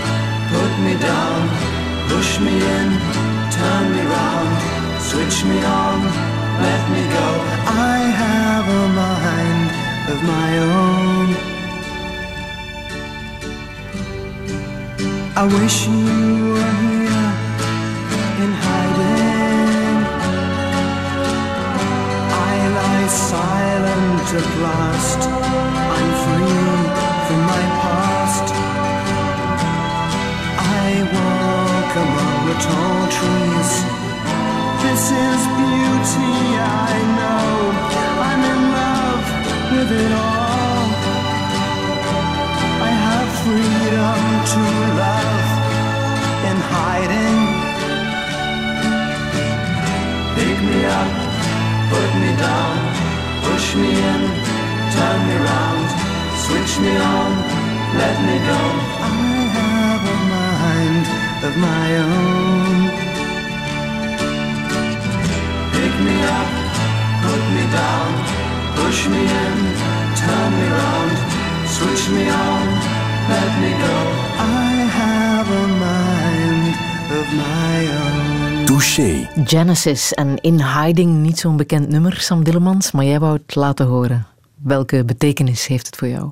Put me down, push me in, turn me round, switch me on, let me go. I have a mind of my own. I wish you were here in hiding. I lie silent at last. I'm free from my past. I among the tall trees. This is beauty, I know. I'm in love with it all. I have freedom to love in hiding. Pick me up, put me down, push me in, turn me round, switch me on, let me go of my own. Pick me up, put me down, push me in, turn me round, switch me on, let me go. I have a mind of my own. Touché. Genesis en In Hiding, niet zo'n bekend nummer, Sam Dillemans, maar jij wou het laten horen. Welke betekenis heeft het voor jou?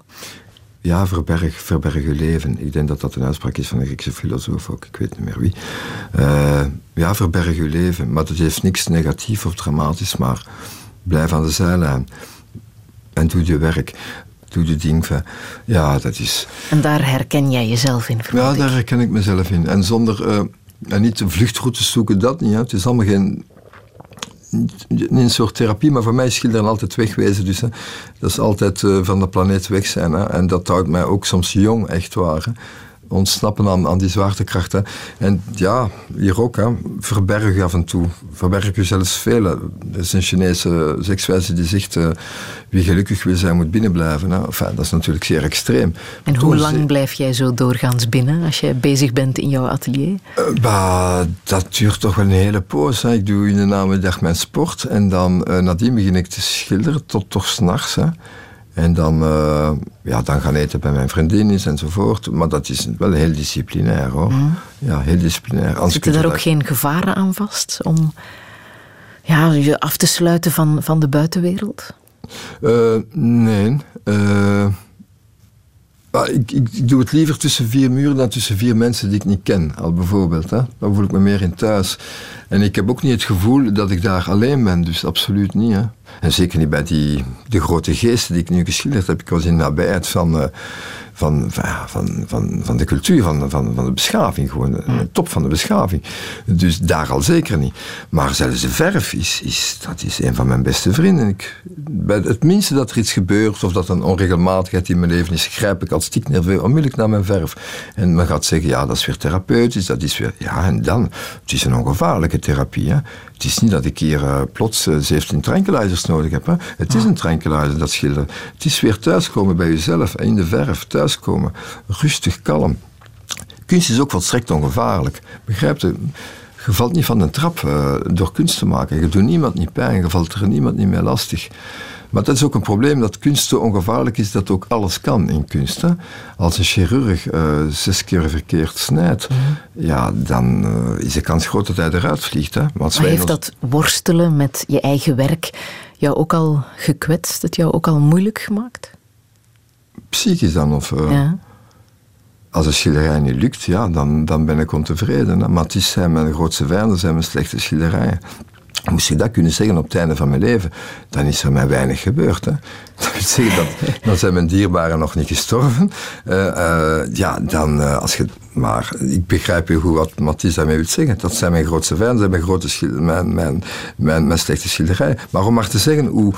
Ja, verberg, verberg je leven. Ik denk dat dat een uitspraak is van een Griekse filosoof ook, ik weet niet meer wie. Uh, ja, verberg je leven. Maar dat heeft niks negatief of dramatisch, maar blijf aan de zijlijn. En doe je werk. Doe je ding. Ja, dat is... En daar herken jij jezelf in, Ja, daar herken ik mezelf in. En zonder... Uh, en niet vluchtroutes zoeken, dat niet. Hè. Het is allemaal geen een soort therapie, maar voor mij is schilderen altijd wegwezen. Dus hè. dat is altijd uh, van de planeet weg zijn. Hè. En dat houdt mij ook soms jong, echt waar. Hè. Ontsnappen aan, aan die zwaartekracht. Hè. En ja, hier ook, hè, verberg je af en toe. Verberg je zelfs veel. Er is een Chinese seksuele die zegt, uh, wie gelukkig wil zijn, moet binnenblijven. Hè. Enfin, dat is natuurlijk zeer extreem. En hoe lang blijf jij zo doorgaans binnen als je bezig bent in jouw atelier? Uh, bah, dat duurt toch wel een hele poos. Hè. Ik doe in de namiddag mijn sport en dan uh, nadien begin ik te schilderen tot toch s'nachts. En dan, uh, ja, dan gaan eten bij mijn vriendin is enzovoort. Maar dat is wel heel disciplinair hoor. Mm. Ja, heel disciplinair. Anders Zitten daar ook dat... geen gevaren aan vast om ja, je af te sluiten van, van de buitenwereld? Uh, nee. Uh, ik, ik, doe het liever tussen vier muren dan tussen vier mensen die ik niet ken, al bijvoorbeeld. Hè. Dan voel ik me meer in thuis. En ik heb ook niet het gevoel dat ik daar alleen ben, dus absoluut niet. Hè. En zeker niet bij die de grote geesten die ik nu geschilderd heb. Ik was in nabijheid van, uh, van, van, van, van de cultuur, van, van, van de beschaving. Gewoon de top van de beschaving. Dus daar al zeker niet. Maar zelfs de verf is, is, dat is een van mijn beste vrienden. Ik, bij het minste dat er iets gebeurt of dat een onregelmatigheid in mijn leven is, grijp ik als stiek nerveus onmiddellijk naar mijn verf. En men gaat zeggen, ja, dat is weer therapeutisch, dat is weer... Ja, en dan, het is een ongevaarlijke therapie. Hè. Het is niet dat ik hier uh, plots uh, 17 tranquilizers nodig heb. Hè. Het is een tranquilizer, dat schilderen. Het is weer thuiskomen bij jezelf, in de verf, thuiskomen. Rustig, kalm. Kunst is ook volstrekt ongevaarlijk. Begrijp je? Je valt niet van de trap uh, door kunst te maken. Je doet niemand niet pijn, je valt er niemand niet meer lastig. Maar dat is ook een probleem dat kunst zo ongevaarlijk is dat ook alles kan in kunst. Hè? Als een chirurg uh, zes keer verkeerd snijdt, mm -hmm. ja, dan uh, is de kans groot dat hij eruit vliegt. Hè? Maar heeft dat worstelen met je eigen werk jou ook al gekwetst, het jou ook al moeilijk gemaakt? Psychisch dan? Of, uh, ja. Als een schilderij niet lukt, ja, dan, dan ben ik ontevreden. Hè? Matisse zijn mijn grootste vijanden, zijn mijn slechte schilderijen. Moest ik dat kunnen zeggen op het einde van mijn leven, dan is er mij weinig gebeurd. Hè. Dat dan zijn mijn dierbaren nog niet gestorven. Uh, uh, ja, dan, uh, als je, maar ik begrijp heel goed wat Mathies daarmee wil zeggen. Dat zijn mijn grootste vijanden, mijn, grote mijn, mijn, mijn, mijn slechte schilderijen. Maar om maar te zeggen hoe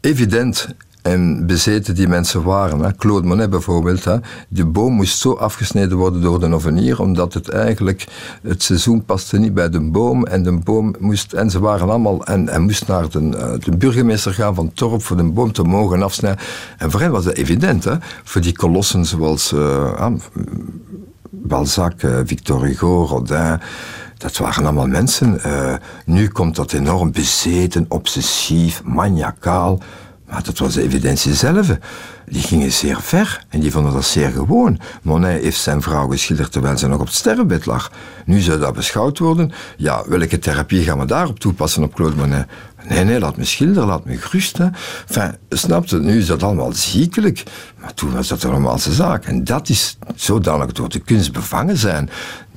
evident en bezeten die mensen waren. Hè. Claude Monet bijvoorbeeld. Hè. De boom moest zo afgesneden worden door de ovenier, omdat het eigenlijk, het seizoen paste niet bij de boom. En de boom moest, en ze waren allemaal, en hij moest naar de, de burgemeester gaan van Torp voor de boom te mogen afsnijden. En voor hen was dat evident, hè. Voor die kolossen zoals uh, Balzac, uh, Victor Hugo, Rodin. Dat waren allemaal mensen. Nu komt dat enorm bezeten, obsessief, maniacaal. Maar dat was de evidentie zelf. Die gingen zeer ver en die vonden dat zeer gewoon. Monet heeft zijn vrouw geschilderd terwijl ze nog op het sterrenbed lag. Nu zou dat beschouwd worden. Ja, welke therapie gaan we daarop toepassen op Claude Monet? Nee, nee, laat me schilderen, laat me gerusten. Enfin, snapte, nu is dat allemaal ziekelijk. Maar toen was dat een normaalse zaak. En dat is zodanig door de kunst bevangen zijn,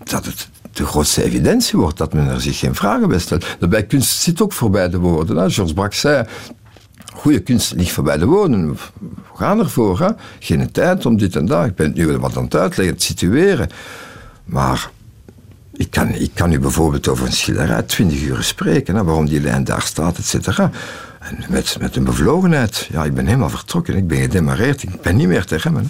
dat het de grootste evidentie wordt dat men er zich geen vragen bij stelt. Bij kunst zit ook voorbij de woorden. Hè? Georges Braque zei, goede kunst ligt voorbij de woorden. We gaan ervoor. Hè? Geen tijd om dit en dat. Ik ben nu wat aan het uitleggen, het situeren. Maar ik kan, ik kan u bijvoorbeeld over een schilderij twintig uur spreken. Hè, waarom die lijn daar staat, et cetera. En met, met een bevlogenheid. Ja, ik ben helemaal vertrokken. Ik ben gedemareerd. Ik ben niet meer te remmen.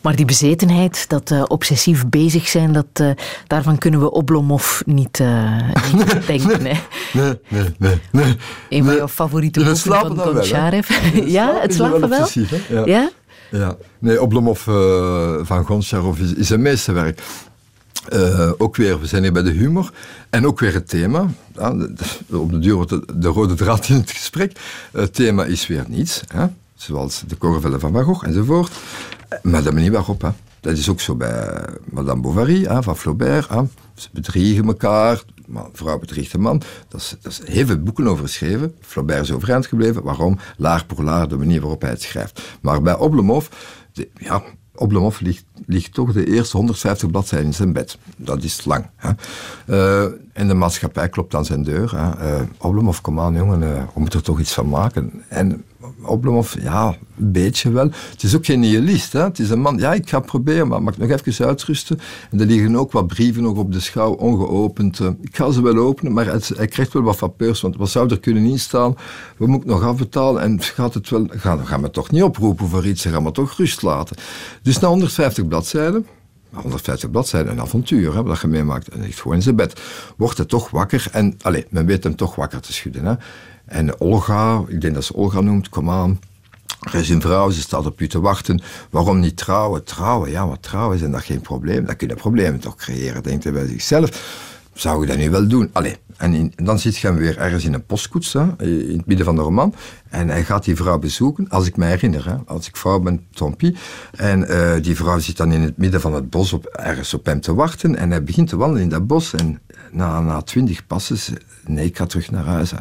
Maar die bezetenheid, dat uh, obsessief bezig zijn, dat, uh, daarvan kunnen we Oblomov niet, uh, niet denken. Nee, nee, nee, nee, nee. Een van jouw favoriete boeken van Goncharev. ja, het slapen wel? Ja. ja? ja? Nee, Oblomov van Goncharov is, is een meesterwerk. Uh, ook weer, we zijn hier bij de humor. En ook weer het thema. Ja, op de duur wordt de, de, rode draad in het gesprek. Het thema is weer niets. Hè? Zoals de korrevellen van Van Gogh enzovoort. Maar de manier waarop, dat is ook zo bij Madame Bovary hè, van Flaubert. Hè. Ze bedriegen elkaar, maar vrouw bedriegt een man. Dat is, dat heel veel boeken over geschreven. Flaubert is overeind gebleven. Waarom? Laar pour laar, de manier waarop hij het schrijft. Maar bij Oblomov, de, ja, Oblomov ligt, ligt, toch de eerste 150 bladzijden in zijn bed. Dat is lang. Hè. Uh, en de maatschappij klopt aan zijn deur. Hè. Uh, Oblomov, kom aan jongen, uh, we moeten er toch iets van maken. En Oblomov, ja, een beetje wel. Het is ook geen nihilist. Hè? Het is een man, ja, ik ga proberen, maar mag ik nog even uitrusten? En er liggen ook wat brieven nog op de schouw, ongeopend. Ik ga ze wel openen, maar hij krijgt wel wat vapeurs, want wat zou er kunnen instaan? We moeten nog afbetalen en gaat het wel... Gaan, gaan we toch niet oproepen voor iets, gaan we toch rust laten. Dus na 150 bladzijden, 150 bladzijden, een avontuur, hè, wat je meemaakt. En ligt gewoon in zijn bed. Wordt hij toch wakker en, allez, men weet hem toch wakker te schudden. Hè. En Olga, ik denk dat ze Olga noemt, kom aan. Er is een vrouw, ze staat op u te wachten. Waarom niet trouwen? Trouwen, ja, maar trouwen is dat geen probleem. Dan kun je problemen toch creëren, denkt hij bij zichzelf. Zou je dat nu wel doen? Allee. En, dan zit hem weer ergens in een postkoets, hè, in het midden van de roman. En hij gaat die vrouw bezoeken, als ik me herinner. Hè, als ik vrouw ben, pis. En eh, die vrouw zit dan in het midden van het bos op, ergens op hem te wachten. En hij begint te wandelen in dat bos. En na, na twintig passen, nee, ik ga terug naar huis.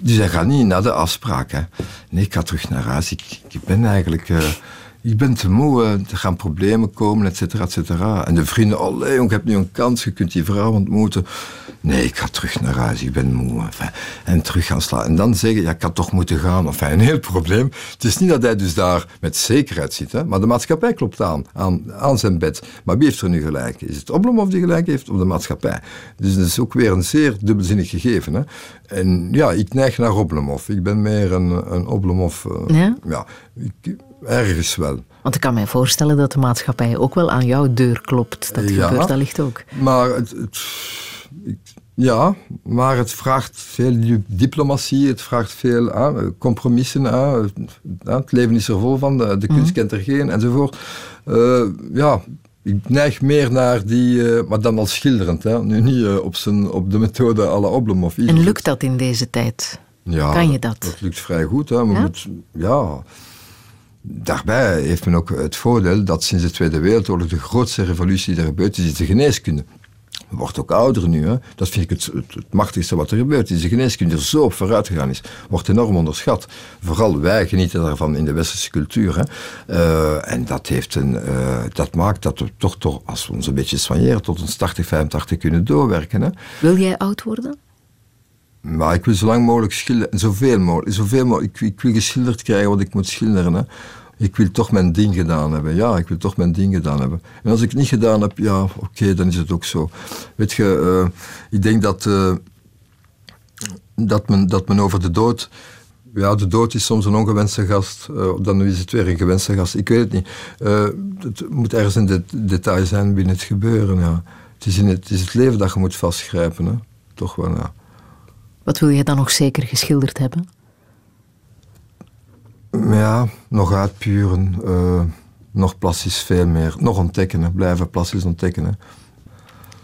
Dus hij gaat niet naar de afspraak. Hè. Nee, ik ga terug naar huis. Ik, ik ben eigenlijk... eh, ik ben te moe, eh, er gaan problemen komen, et cetera, et cetera. En de vrienden, oh jong, je hebt nu een kans, je kunt die vrouw ontmoeten. Nee, ik ga terug naar huis, ik ben moe. Enfin, en terug gaan slaan. En dan zeggen, ja, ik had toch moeten gaan. Enfin, een heel probleem. Het is niet dat hij dus daar met zekerheid zit, hè, maar de maatschappij klopt aan, aan, aan zijn bed. Maar wie heeft er nu gelijk? Is het Oblomov die gelijk heeft of de maatschappij? Dus dat is ook weer een zeer dubbelzinnig gegeven. Hè. En ja, ik neig naar Oblomov. Ik ben meer een, een Oblomov. eh, Ja? ja, ik, ergens wel. Want ik kan mij voorstellen dat de maatschappij ook wel aan jouw deur klopt. Dat Ja. gebeurt allicht ook. Maar het, het- ja, maar het vraagt veel di- diplomatie, het vraagt veel ah, compromissen. ah, het leven is er vol van, de, de kunst kent er geen, enzovoort. Eh, ja, ik neig meer naar die, eh, maar dan als schilderend. Hè. Nu niet eh, op, zijn, op de methode à la Oblomov. En lukt dat in deze tijd? Ja, Kan je dat? Dat lukt vrij goed. Hè. Ja. Daarbij heeft men ook het voordeel dat sinds de Tweede Wereldoorlog de grootste revolutie die er gebeurd is, is de geneeskunde. Wordt ook ouder nu. Hè. Dat vind ik het, machtigste wat er gebeurt. Is de geneeskunde er zo op vooruit gegaan is. Wordt enorm onderschat. Vooral wij genieten daarvan in de westerse cultuur. Hè. Eh, en dat, heeft een, eh, dat maakt dat we toch, toch, als we ons een beetje soigneren, tot ons 80, 85 kunnen doorwerken. Hè. Wil jij oud worden? Maar ik wil zo lang mogelijk schilderen, zoveel mogelijk. Zoveel mogelijk ik, ik wil geschilderd krijgen wat ik moet schilderen. Hè. Ik wil toch mijn ding gedaan hebben. Ja, ik wil toch mijn ding gedaan hebben. En als ik het niet gedaan heb, ja, oké, dan is het ook zo. Weet je, eh, ik denk dat, eh, dat, men, dat men over de dood... Ja, de dood is soms een ongewenste gast. eh, dan is het weer een gewenste gast. Ik weet het niet. Het moet ergens een de- detail zijn binnen het gebeuren. Ja. Het, is in het, het is het leven dat je moet vastgrijpen. Hè. Toch wel, ja. Wat wil je dan nog zeker geschilderd hebben? Ja, nog uitpuren. eh, nog plastisch veel meer. Nog ontdekken. Blijven plastisch ontdekken.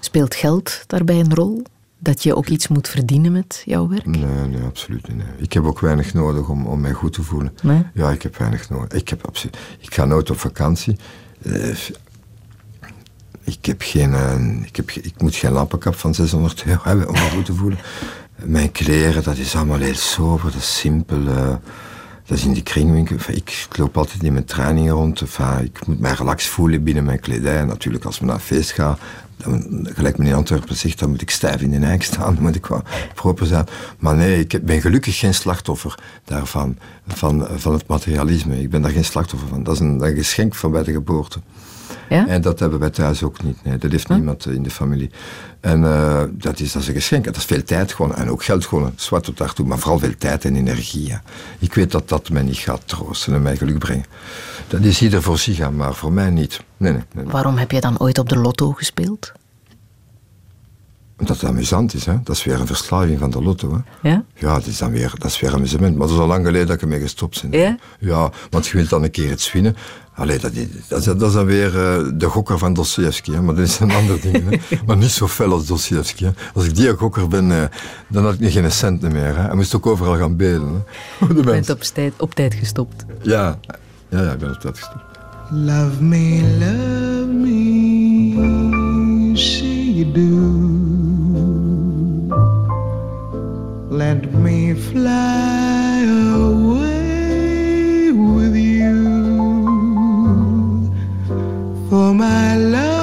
Speelt geld daarbij een rol? Dat je ook iets moet verdienen met jouw werk? Nee, nee, absoluut niet. nee. Ik heb ook weinig nodig om, om mij goed te voelen. Nee? Ja, ik heb weinig nodig. Ik, heb absoluut, ik ga nooit op vakantie. Eh, ik, heb geen, eh, ik, heb, ik moet geen lampenkap van 600 euro hebben om me goed te voelen. Mijn kleren, dat is allemaal heel sober, dat is simpel. eh, dat is in die kringwinkel. Ik loop altijd in mijn trainingen rond. Enfin, ik moet mij relaxed voelen binnen mijn kledij. En natuurlijk, als we naar een feest gaan, dan, gelijk men in Antwerpen zegt, dan moet ik stijf in de eik staan. Dan moet ik wat proper zijn. Maar nee, ik ben gelukkig geen slachtoffer daarvan. Van, van het materialisme. Ik ben daar geen slachtoffer van. Dat is een, een geschenk van bij de geboorte. Ja? En dat hebben wij thuis ook niet. Nee, dat heeft niemand in de familie. En eh, dat, is, dat is een geschenk. Dat is veel tijd gewoon. En ook geld gewoon. Zwart tot daartoe. Maar vooral veel tijd en energie. ja. Ik weet dat dat mij niet gaat troosten en mij geluk brengen. Dat is ieder voor zich aan, maar voor mij niet. Nee, nee. nee. Waarom heb je dan ooit op de lotto gespeeld? Dat het amusant is, hè. Dat is weer een verslaving van de lotto, hè. Ja? Ja, dat is dan weer, dat is weer amusement. Maar dat is al lang geleden dat ik ermee gestopt ben. Ja? Ja, want je wilt dan een keer iets winnen. Allee, dat, is, dat, is, dat is dan weer eh, de gokker van Dostoevsky, hè. Maar dat is een ander ding, hè. Maar niet zo fel als Dostoevsky, hè. Als ik die gokker ben, eh, dan had ik geen cent meer, hè. Hij moest ook overal gaan hè. De Je bent op tijd, op tijd gestopt. Ja. Ja, ja, ik ben op dat gestopt. Love me, love me, you do. Let me fly away with you. For my love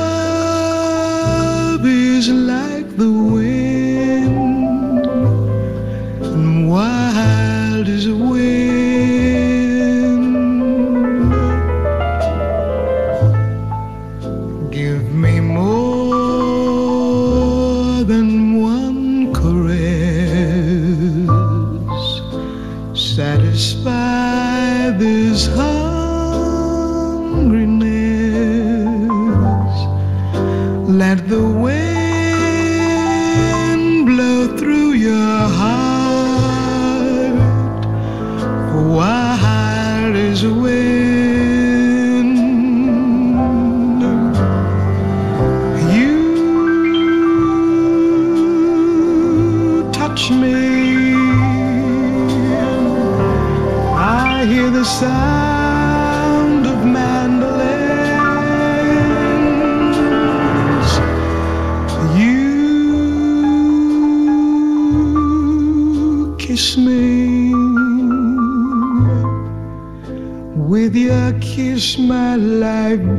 your kiss, my life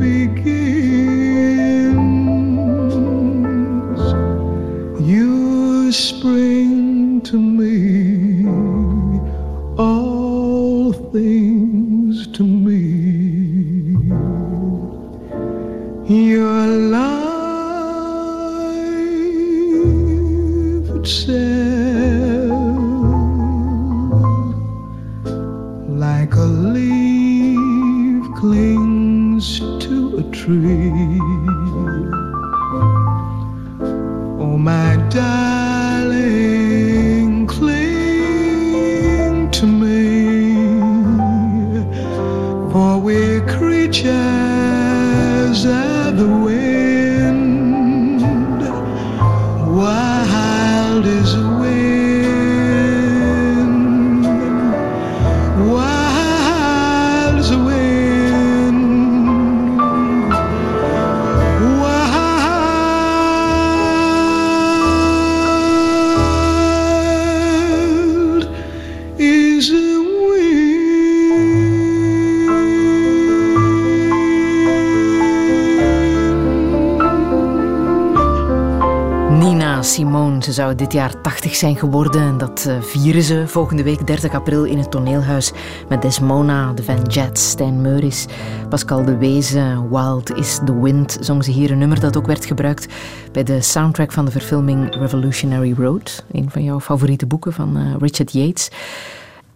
Simone, ze zou dit jaar 80 zijn geworden en dat eh, vieren ze volgende week 30 april in het toneelhuis met Desmona, de Van Jets, Stijn Meuris, Pascal de Wezen, Wild is the Wind, zong ze hier een nummer dat ook werd gebruikt bij de soundtrack van de verfilming Revolutionary Road, een van jouw favoriete boeken van eh, Richard Yates.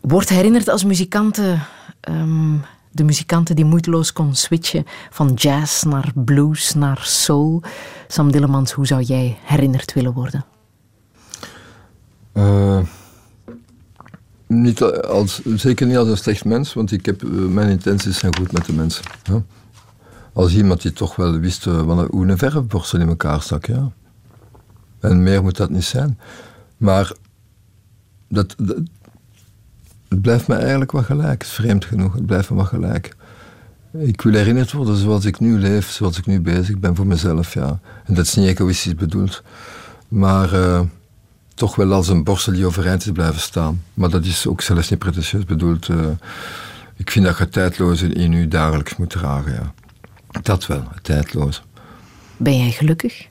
Wordt herinnerd als muzikanten, ehm, de muzikanten die moeiteloos kon switchen van jazz naar blues naar soul. Sam Dillemans, hoe zou jij herinnerd willen worden? Eh, niet als, zeker niet als een slecht mens, want ik heb, eh, mijn intenties zijn goed met de mensen. Ja. Als iemand die toch wel wist eh, wat een- hoe een verfborstel in elkaar stak. Ja. En meer moet dat niet zijn. Maar dat- het blijft me eigenlijk wat gelijk. Het is vreemd genoeg, het blijft me wat gelijk. Ik wil herinnerd worden zoals ik nu leef, zoals ik nu bezig ben voor mezelf. Ja. En dat is niet egoïstisch bedoeld. Maar eh, toch wel als een borstel die overeind is blijven staan. Maar dat is ook zelfs niet pretentieus bedoeld. eh. ik vind dat je tijdloze in je dagelijks moet dragen. Ja. Dat wel, het tijdloze. Ben jij gelukkig?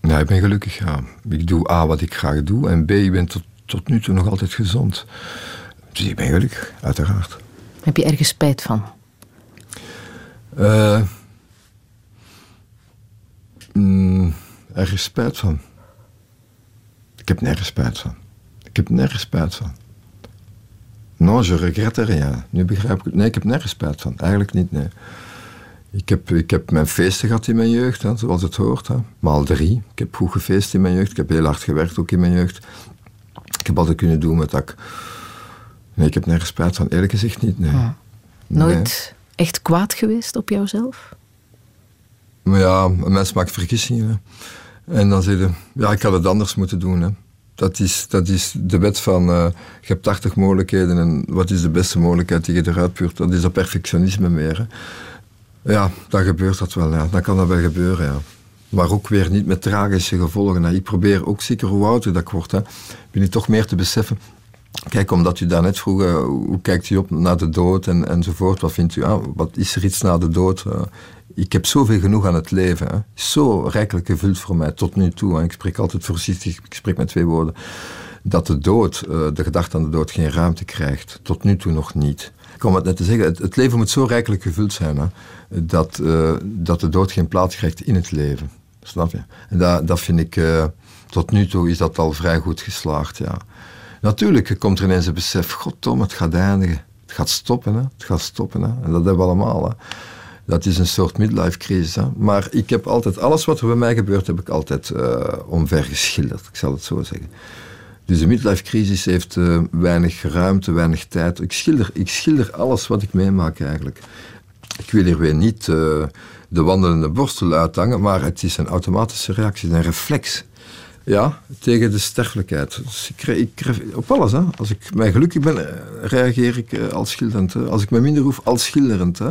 Ja, ik ben gelukkig, ja. Ik doe A, wat ik graag doe. En B, ik ben tot, tot nu toe nog altijd gezond. Dus ik ben gelukkig, uiteraard. Heb je ergens spijt van? Eh mm, ergens spijt van. Ik heb nergens spijt van. Ik heb nergens spijt van. Non, je regrette rien. Nu begrijp ik het. Nee, ik heb nergens spijt van. Eigenlijk niet, nee. Ik heb, ik heb mijn feesten gehad in mijn jeugd, hè, zoals het hoort. Hè. Maal drie. Ik heb goed gefeest in mijn jeugd. Ik heb heel hard gewerkt ook in mijn jeugd. Ik heb altijd kunnen doen wat ik... Nee, ik heb nergens spijt van. Eerlijk gezegd niet, nee. Nooit echt kwaad geweest op jouzelf? Maar ja, een mens maakt vergissingen. Hè. En dan zeg je, ja, ik had het anders moeten doen. Hè. Dat, is, dat is de wet van, eh, je hebt 80 mogelijkheden en wat is de beste mogelijkheid die je eruit puurt? Dat is dat perfectionisme meer. Hè. Ja, dan gebeurt dat wel. Ja. Dan kan dat wel gebeuren, ja. Maar ook weer niet met tragische gevolgen. Hè. Ik probeer ook zeker hoe ouder dat ik word, hè, ben ik toch meer te beseffen. Kijk, omdat u daarnet vroeg, eh, hoe kijkt u op naar de dood en, enzovoort. Wat vindt u, ah, wat is er iets na de dood? Eh, ik heb zoveel genoeg aan het leven. Hè. Zo rijkelijk gevuld voor mij tot nu toe. Ik spreek altijd voorzichtig, ik spreek met twee woorden. Dat de dood, eh, de gedachte aan de dood, geen ruimte krijgt. Tot nu toe nog niet. Ik kom het net te zeggen, het, leven moet zo rijkelijk gevuld zijn. Hè, dat, dat de dood geen plaats krijgt in het leven. Snap je? En dat, dat vind ik, tot nu toe is dat al vrij goed geslaagd, ja. Natuurlijk komt er ineens een besef, godtom, het gaat eindigen. Het gaat stoppen, hè. Het gaat stoppen, hè. En dat hebben we allemaal, hè. Dat is een soort midlife crisis. Maar ik heb altijd, alles wat er bij mij gebeurt, heb ik altijd uh, omver geschilderd, ik zal het zo zeggen. Dus de midlife crisis heeft uh, weinig ruimte, weinig tijd. Ik schilder, ik schilder alles wat ik meemaak eigenlijk. Ik wil hier weer niet uh, de wandelende borstel uithangen, maar het is een automatische reactie, een reflex. Ja, tegen de sterfelijkheid. Dus ik, ik, op alles. Hè. Als ik mij gelukkig ben, reageer ik als schilderend. Als ik me minder hoef, als schilderend. Hè.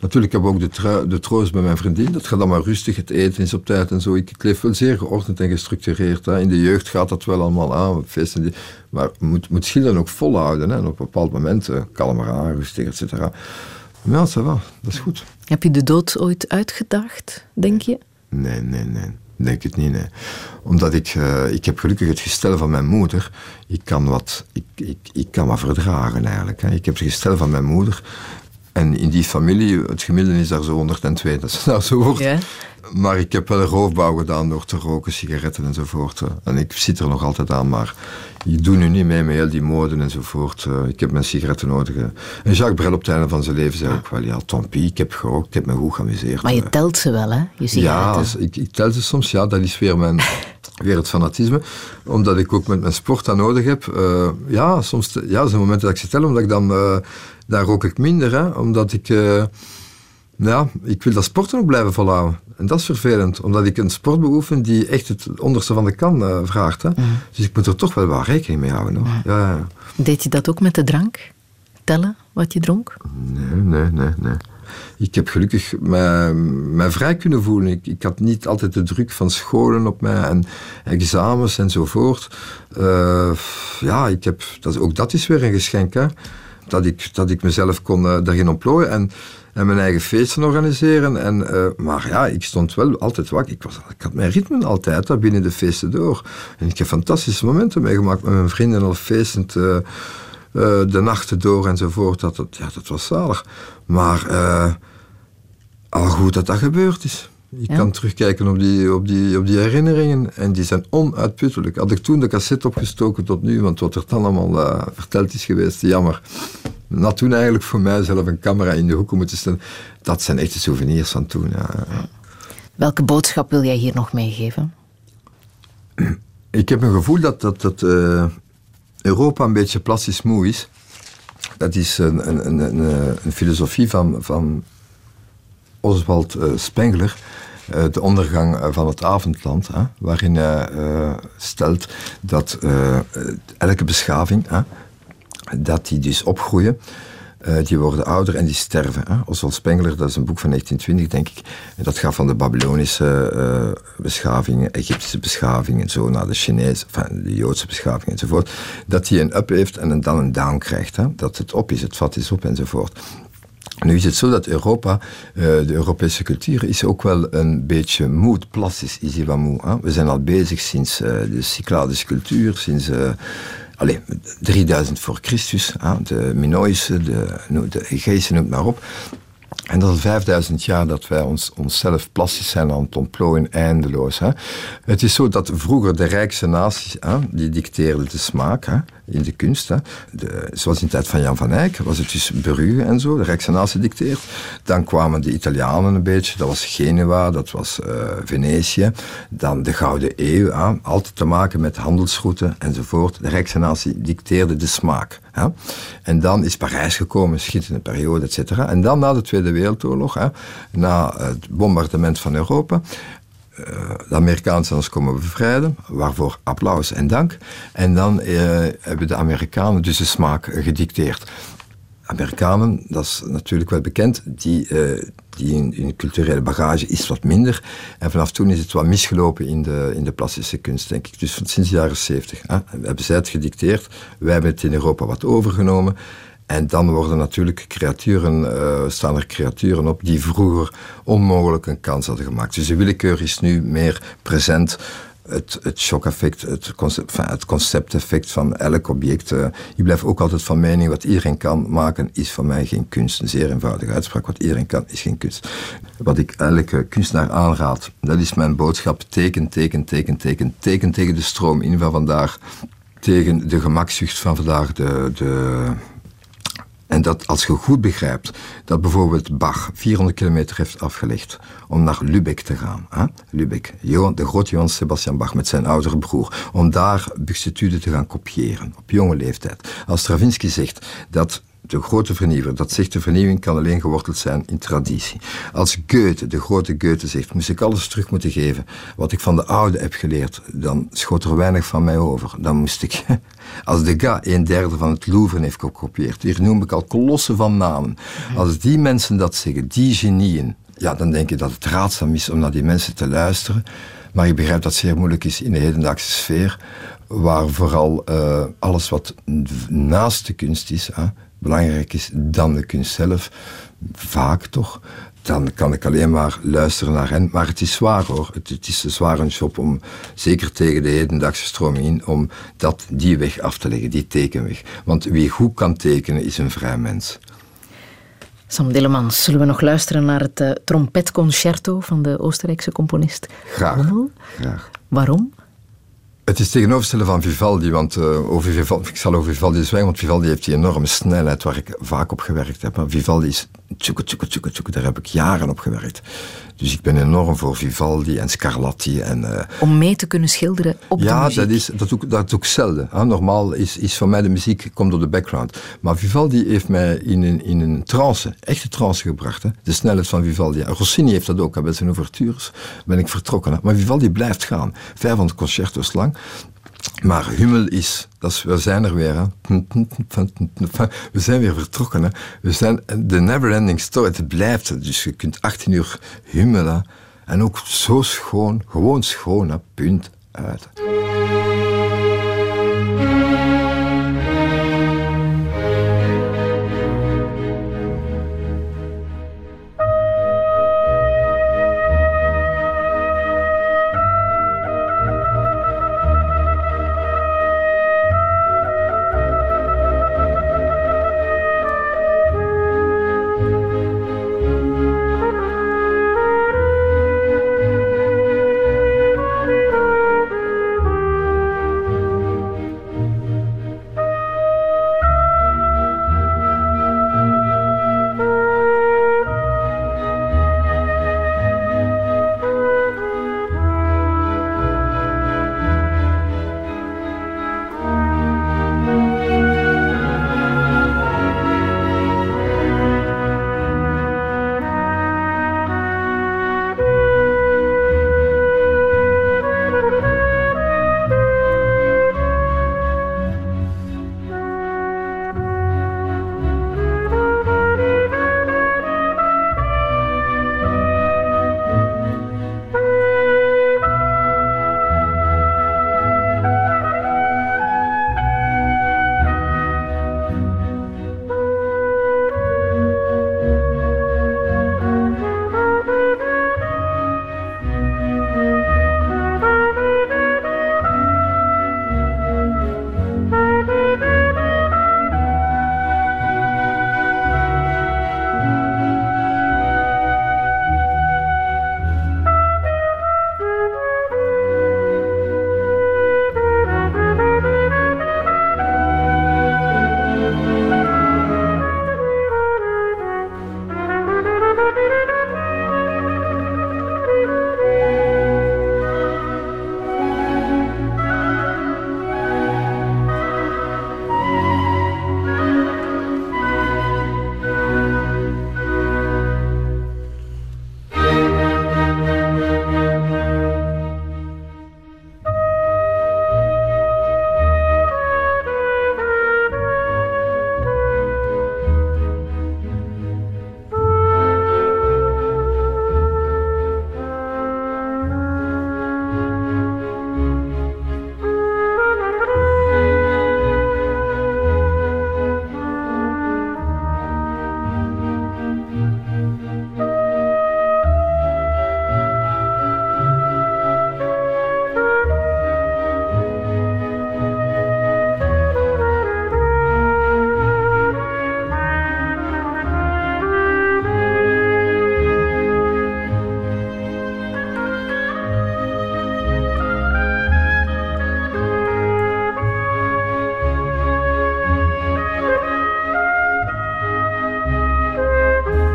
Natuurlijk heb ik ook de, de, troost bij mijn vriendin. Dat gaat allemaal rustig, het eten is op tijd en zo. Ik, ik leef wel zeer geordend en gestructureerd. Hè. In de jeugd gaat dat wel allemaal aan, feesten. Maar moet, moet schilderen ook volhouden. Hè. En op een bepaald moment, uh, kalm aan, rustig, et cetera. Ja, ça va, dat is goed. Heb je de dood ooit uitgedacht, denk je? Nee, nee, nee. Denk het niet, nee. Omdat ik, uh, ik heb gelukkig het gestel van mijn moeder. Ik kan wat, ik, ik, ik kan wat verdragen eigenlijk. Hè. Ik heb het gestel van mijn moeder. En in die familie, het gemiddelde is daar zo 102, dat is nou zo wordt. Maar ik heb wel een roofbouw gedaan door te roken, sigaretten enzovoort. En ik zit er nog altijd aan, maar ik doe nu niet mee met heel die moden enzovoort. Ik heb mijn sigaretten nodig. En Jacques Brel op het einde van zijn leven zei ook wel, ja, tant ik heb gerookt, ik heb me goed geamuseerd. Maar je telt ze wel, hè, je sigaretten? Ja, ik, ik tel ze soms, ja, dat is weer mijn... weer het fanatisme, omdat ik ook met mijn sport dat nodig heb. Uh, ja, soms ja, zijn momenten dat ik ze tel, omdat ik dan uh, daar rook ik minder, hè, omdat ik, uh, ja, ik wil dat sporten ook blijven volhouden. En dat is vervelend, omdat ik een sport beoefen die echt het onderste van de kan uh, vraagt. Hè. Mm. Dus ik moet er toch wel wat rekening mee houden. Nog. Ja. Ja, Deed je dat ook met de drank? Tellen wat je dronk? Nee, nee, nee, nee. Ik heb gelukkig mij, mij vrij kunnen voelen. Ik, ik, had niet altijd de druk van scholen op mij en examens enzovoort. Uh, ja, ik heb, dat, ook dat is weer een geschenk. Hè dat ik, dat ik mezelf kon uh, daarin ontplooien en, en mijn eigen feesten organiseren. En, uh, maar ja, ik stond wel altijd wakker. Ik, was, ik had mijn ritme altijd uh, binnen de feesten door. En ik heb fantastische momenten meegemaakt met mijn vrienden al feestend. de nachten door enzovoort. Dat, dat, ja, dat was zalig. Maar al goed dat dat gebeurd is. Je kan terugkijken op die, op, die, op die herinneringen en die zijn onuitputtelijk. Had ik toen de cassette opgestoken tot nu, want wat er dan allemaal uh, verteld is geweest, jammer. Na toen eigenlijk voor mijzelf een camera in de hoeken moeten stellen. Dat zijn echte souvenirs van toen. Ja. Welke boodschap wil jij hier nog meegeven? Ik heb een gevoel dat, dat, dat uh, Europa een beetje plastisch moe is. Dat is een, een, een, een filosofie van, van Oswald uh, Spengler uh, de ondergang eh, van het avondland, waarin hij stelt dat elke beschaving, dat die dus opgroeien, die worden ouder en die sterven. Hè. Oswald Spengler, dat is een boek van 1920, denk ik. Dat gaat van de Babylonische beschaving, Egyptische beschaving en zo, naar de Chinese, enfin, de Joodse beschaving enzovoort. Dat die een up heeft en dan een down krijgt. Dat het op is, het vat is op enzovoort. Nu is het zo dat Europa, uh, de Europese cultuur, is ook wel een beetje moe. Plastisch is wat moe. Hè? We zijn al bezig sinds uh, de Cycladische cultuur, sinds uh, allez, 3000 voor Christus. Hè? De Minoïsche, de, de Egeïsche, noem maar op. En dat is 5000 jaar dat wij ons, onszelf plastisch zijn aan het ontplooien, eindeloos. Hè. Het is zo dat vroeger de rijkste naties, hè, die dicteerden de smaak hè, in de kunst. Hè. Zoals in de tijd van Jan van Eyck was het dus Brugge en zo, de rijkste natie dicteert. Dan kwamen de Italianen een beetje, dat was Genua, dat was uh, Venetië. Dan de Gouden Eeuw, hè, altijd te maken met handelsroutes enzovoort. De rijkste natie dicteerde de smaak. Hè. En dan is Parijs gekomen, schitterende periode, et cetera. En dan na de Tweede Wereldoorlog, hè, na het bombardement van Europa, de Amerikanen ons komen bevrijden, waarvoor applaus en dank. En dan uh, hebben de Amerikanen dus de smaak gedicteerd. Amerikanen, dat is natuurlijk wel bekend, die, uh, die hun, culturele bagage is wat minder. En vanaf toen is het wat misgelopen in de, in de plastische kunst, denk ik. Dus sinds de jaren zeventig hebben zij het gedicteerd. Wij hebben het in Europa wat overgenomen. En dan worden natuurlijk creaturen, uh, staan er creaturen op die vroeger onmogelijk een kans hadden gemaakt. Dus de willekeur is nu meer present. Het, het shock-effect, het, concept, het concepteffect van elk object. Uh, ik blijf ook altijd van mening, wat iedereen kan maken, is voor mij geen kunst. Een zeer eenvoudige uitspraak. Wat iedereen kan, is geen kunst. Wat ik elke kunstenaar aanraad, dat is mijn boodschap. Teken, teken, teken, teken. Teken tegen de stroom in van vandaag. Tegen de gemakzucht van vandaag. De, de En dat als je goed begrijpt dat bijvoorbeeld Bach 400 kilometer heeft afgelegd om naar Lübeck te gaan. Hè? Lübeck, Johan, de grote Johann Sebastian Bach met zijn oudere broer. Om daar Buxtetude te gaan kopiëren, op jonge leeftijd. Als Stravinsky zegt dat de grote vernieuwer, dat zegt de vernieuwing kan alleen geworteld zijn in traditie. Als Goethe, de grote Goethe, zegt, moest ik alles terug moeten geven wat ik van de oude heb geleerd, dan schoot er weinig van mij over. Dan moest ik, als Degas een derde van het Louvre heeft gekopieerd, hier noem ik al kolossen van namen. Als die mensen dat zeggen, die genieën, ja, dan denk ik dat het raadzaam is om naar die mensen te luisteren. Maar ik begrijp dat het zeer moeilijk is in de hedendaagse sfeer, waar vooral uh, alles wat naast de kunst is, belangrijk is dan de kunst zelf, vaak toch, dan kan ik alleen maar luisteren naar hen. Maar het is zwaar hoor. Het, het is een zware job om, zeker tegen de hedendaagse stroming in, om dat, die weg af te leggen, die tekenweg. Want wie goed kan tekenen is een vrij mens. Sam Dillemans, zullen we nog luisteren naar het uh, trompetconcerto van de Oostenrijkse componist Graag. Graag. Waarom? Het is tegenoverstellen van Vivaldi, want uh, over Vivaldi, ik zal over Vivaldi zwijgen, want Vivaldi heeft die enorme snelheid waar ik vaak op gewerkt heb. Maar Vivaldi is tjoeke, tjoeke, tjoeke, tjoeke, daar heb ik jaren op gewerkt. Dus ik ben enorm voor Vivaldi en Scarlatti. En, uh, Om mee te kunnen schilderen op ja, de muziek? Ja, dat, is, dat, doe, dat doe ik zelden. Hè. Normaal is, is voor mij de muziek komt door de background. Maar Vivaldi heeft mij in een, in een trance, echte trance gebracht. Hè. De snelheid van Vivaldi. Rossini heeft dat ook. Hè. Bij zijn ouvertures ben ik vertrokken. Hè. Maar Vivaldi blijft gaan. 500 concertos lang. Maar Hummel is, dat we zijn er weer. Hè. We zijn weer vertrokken. Hè. We zijn de never-ending story. Het blijft. Dus je kunt 18 uur hummelen. En ook zo schoon, gewoon schoon, hè. punt uit.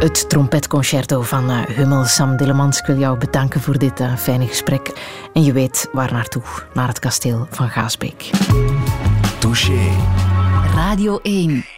Het trompetconcerto van uh, Hummel Sam Dillemans. Ik wil jou bedanken voor dit uh, fijne gesprek. En je weet waar naartoe, naar het kasteel van Gaasbeek. Touché. Radio 1.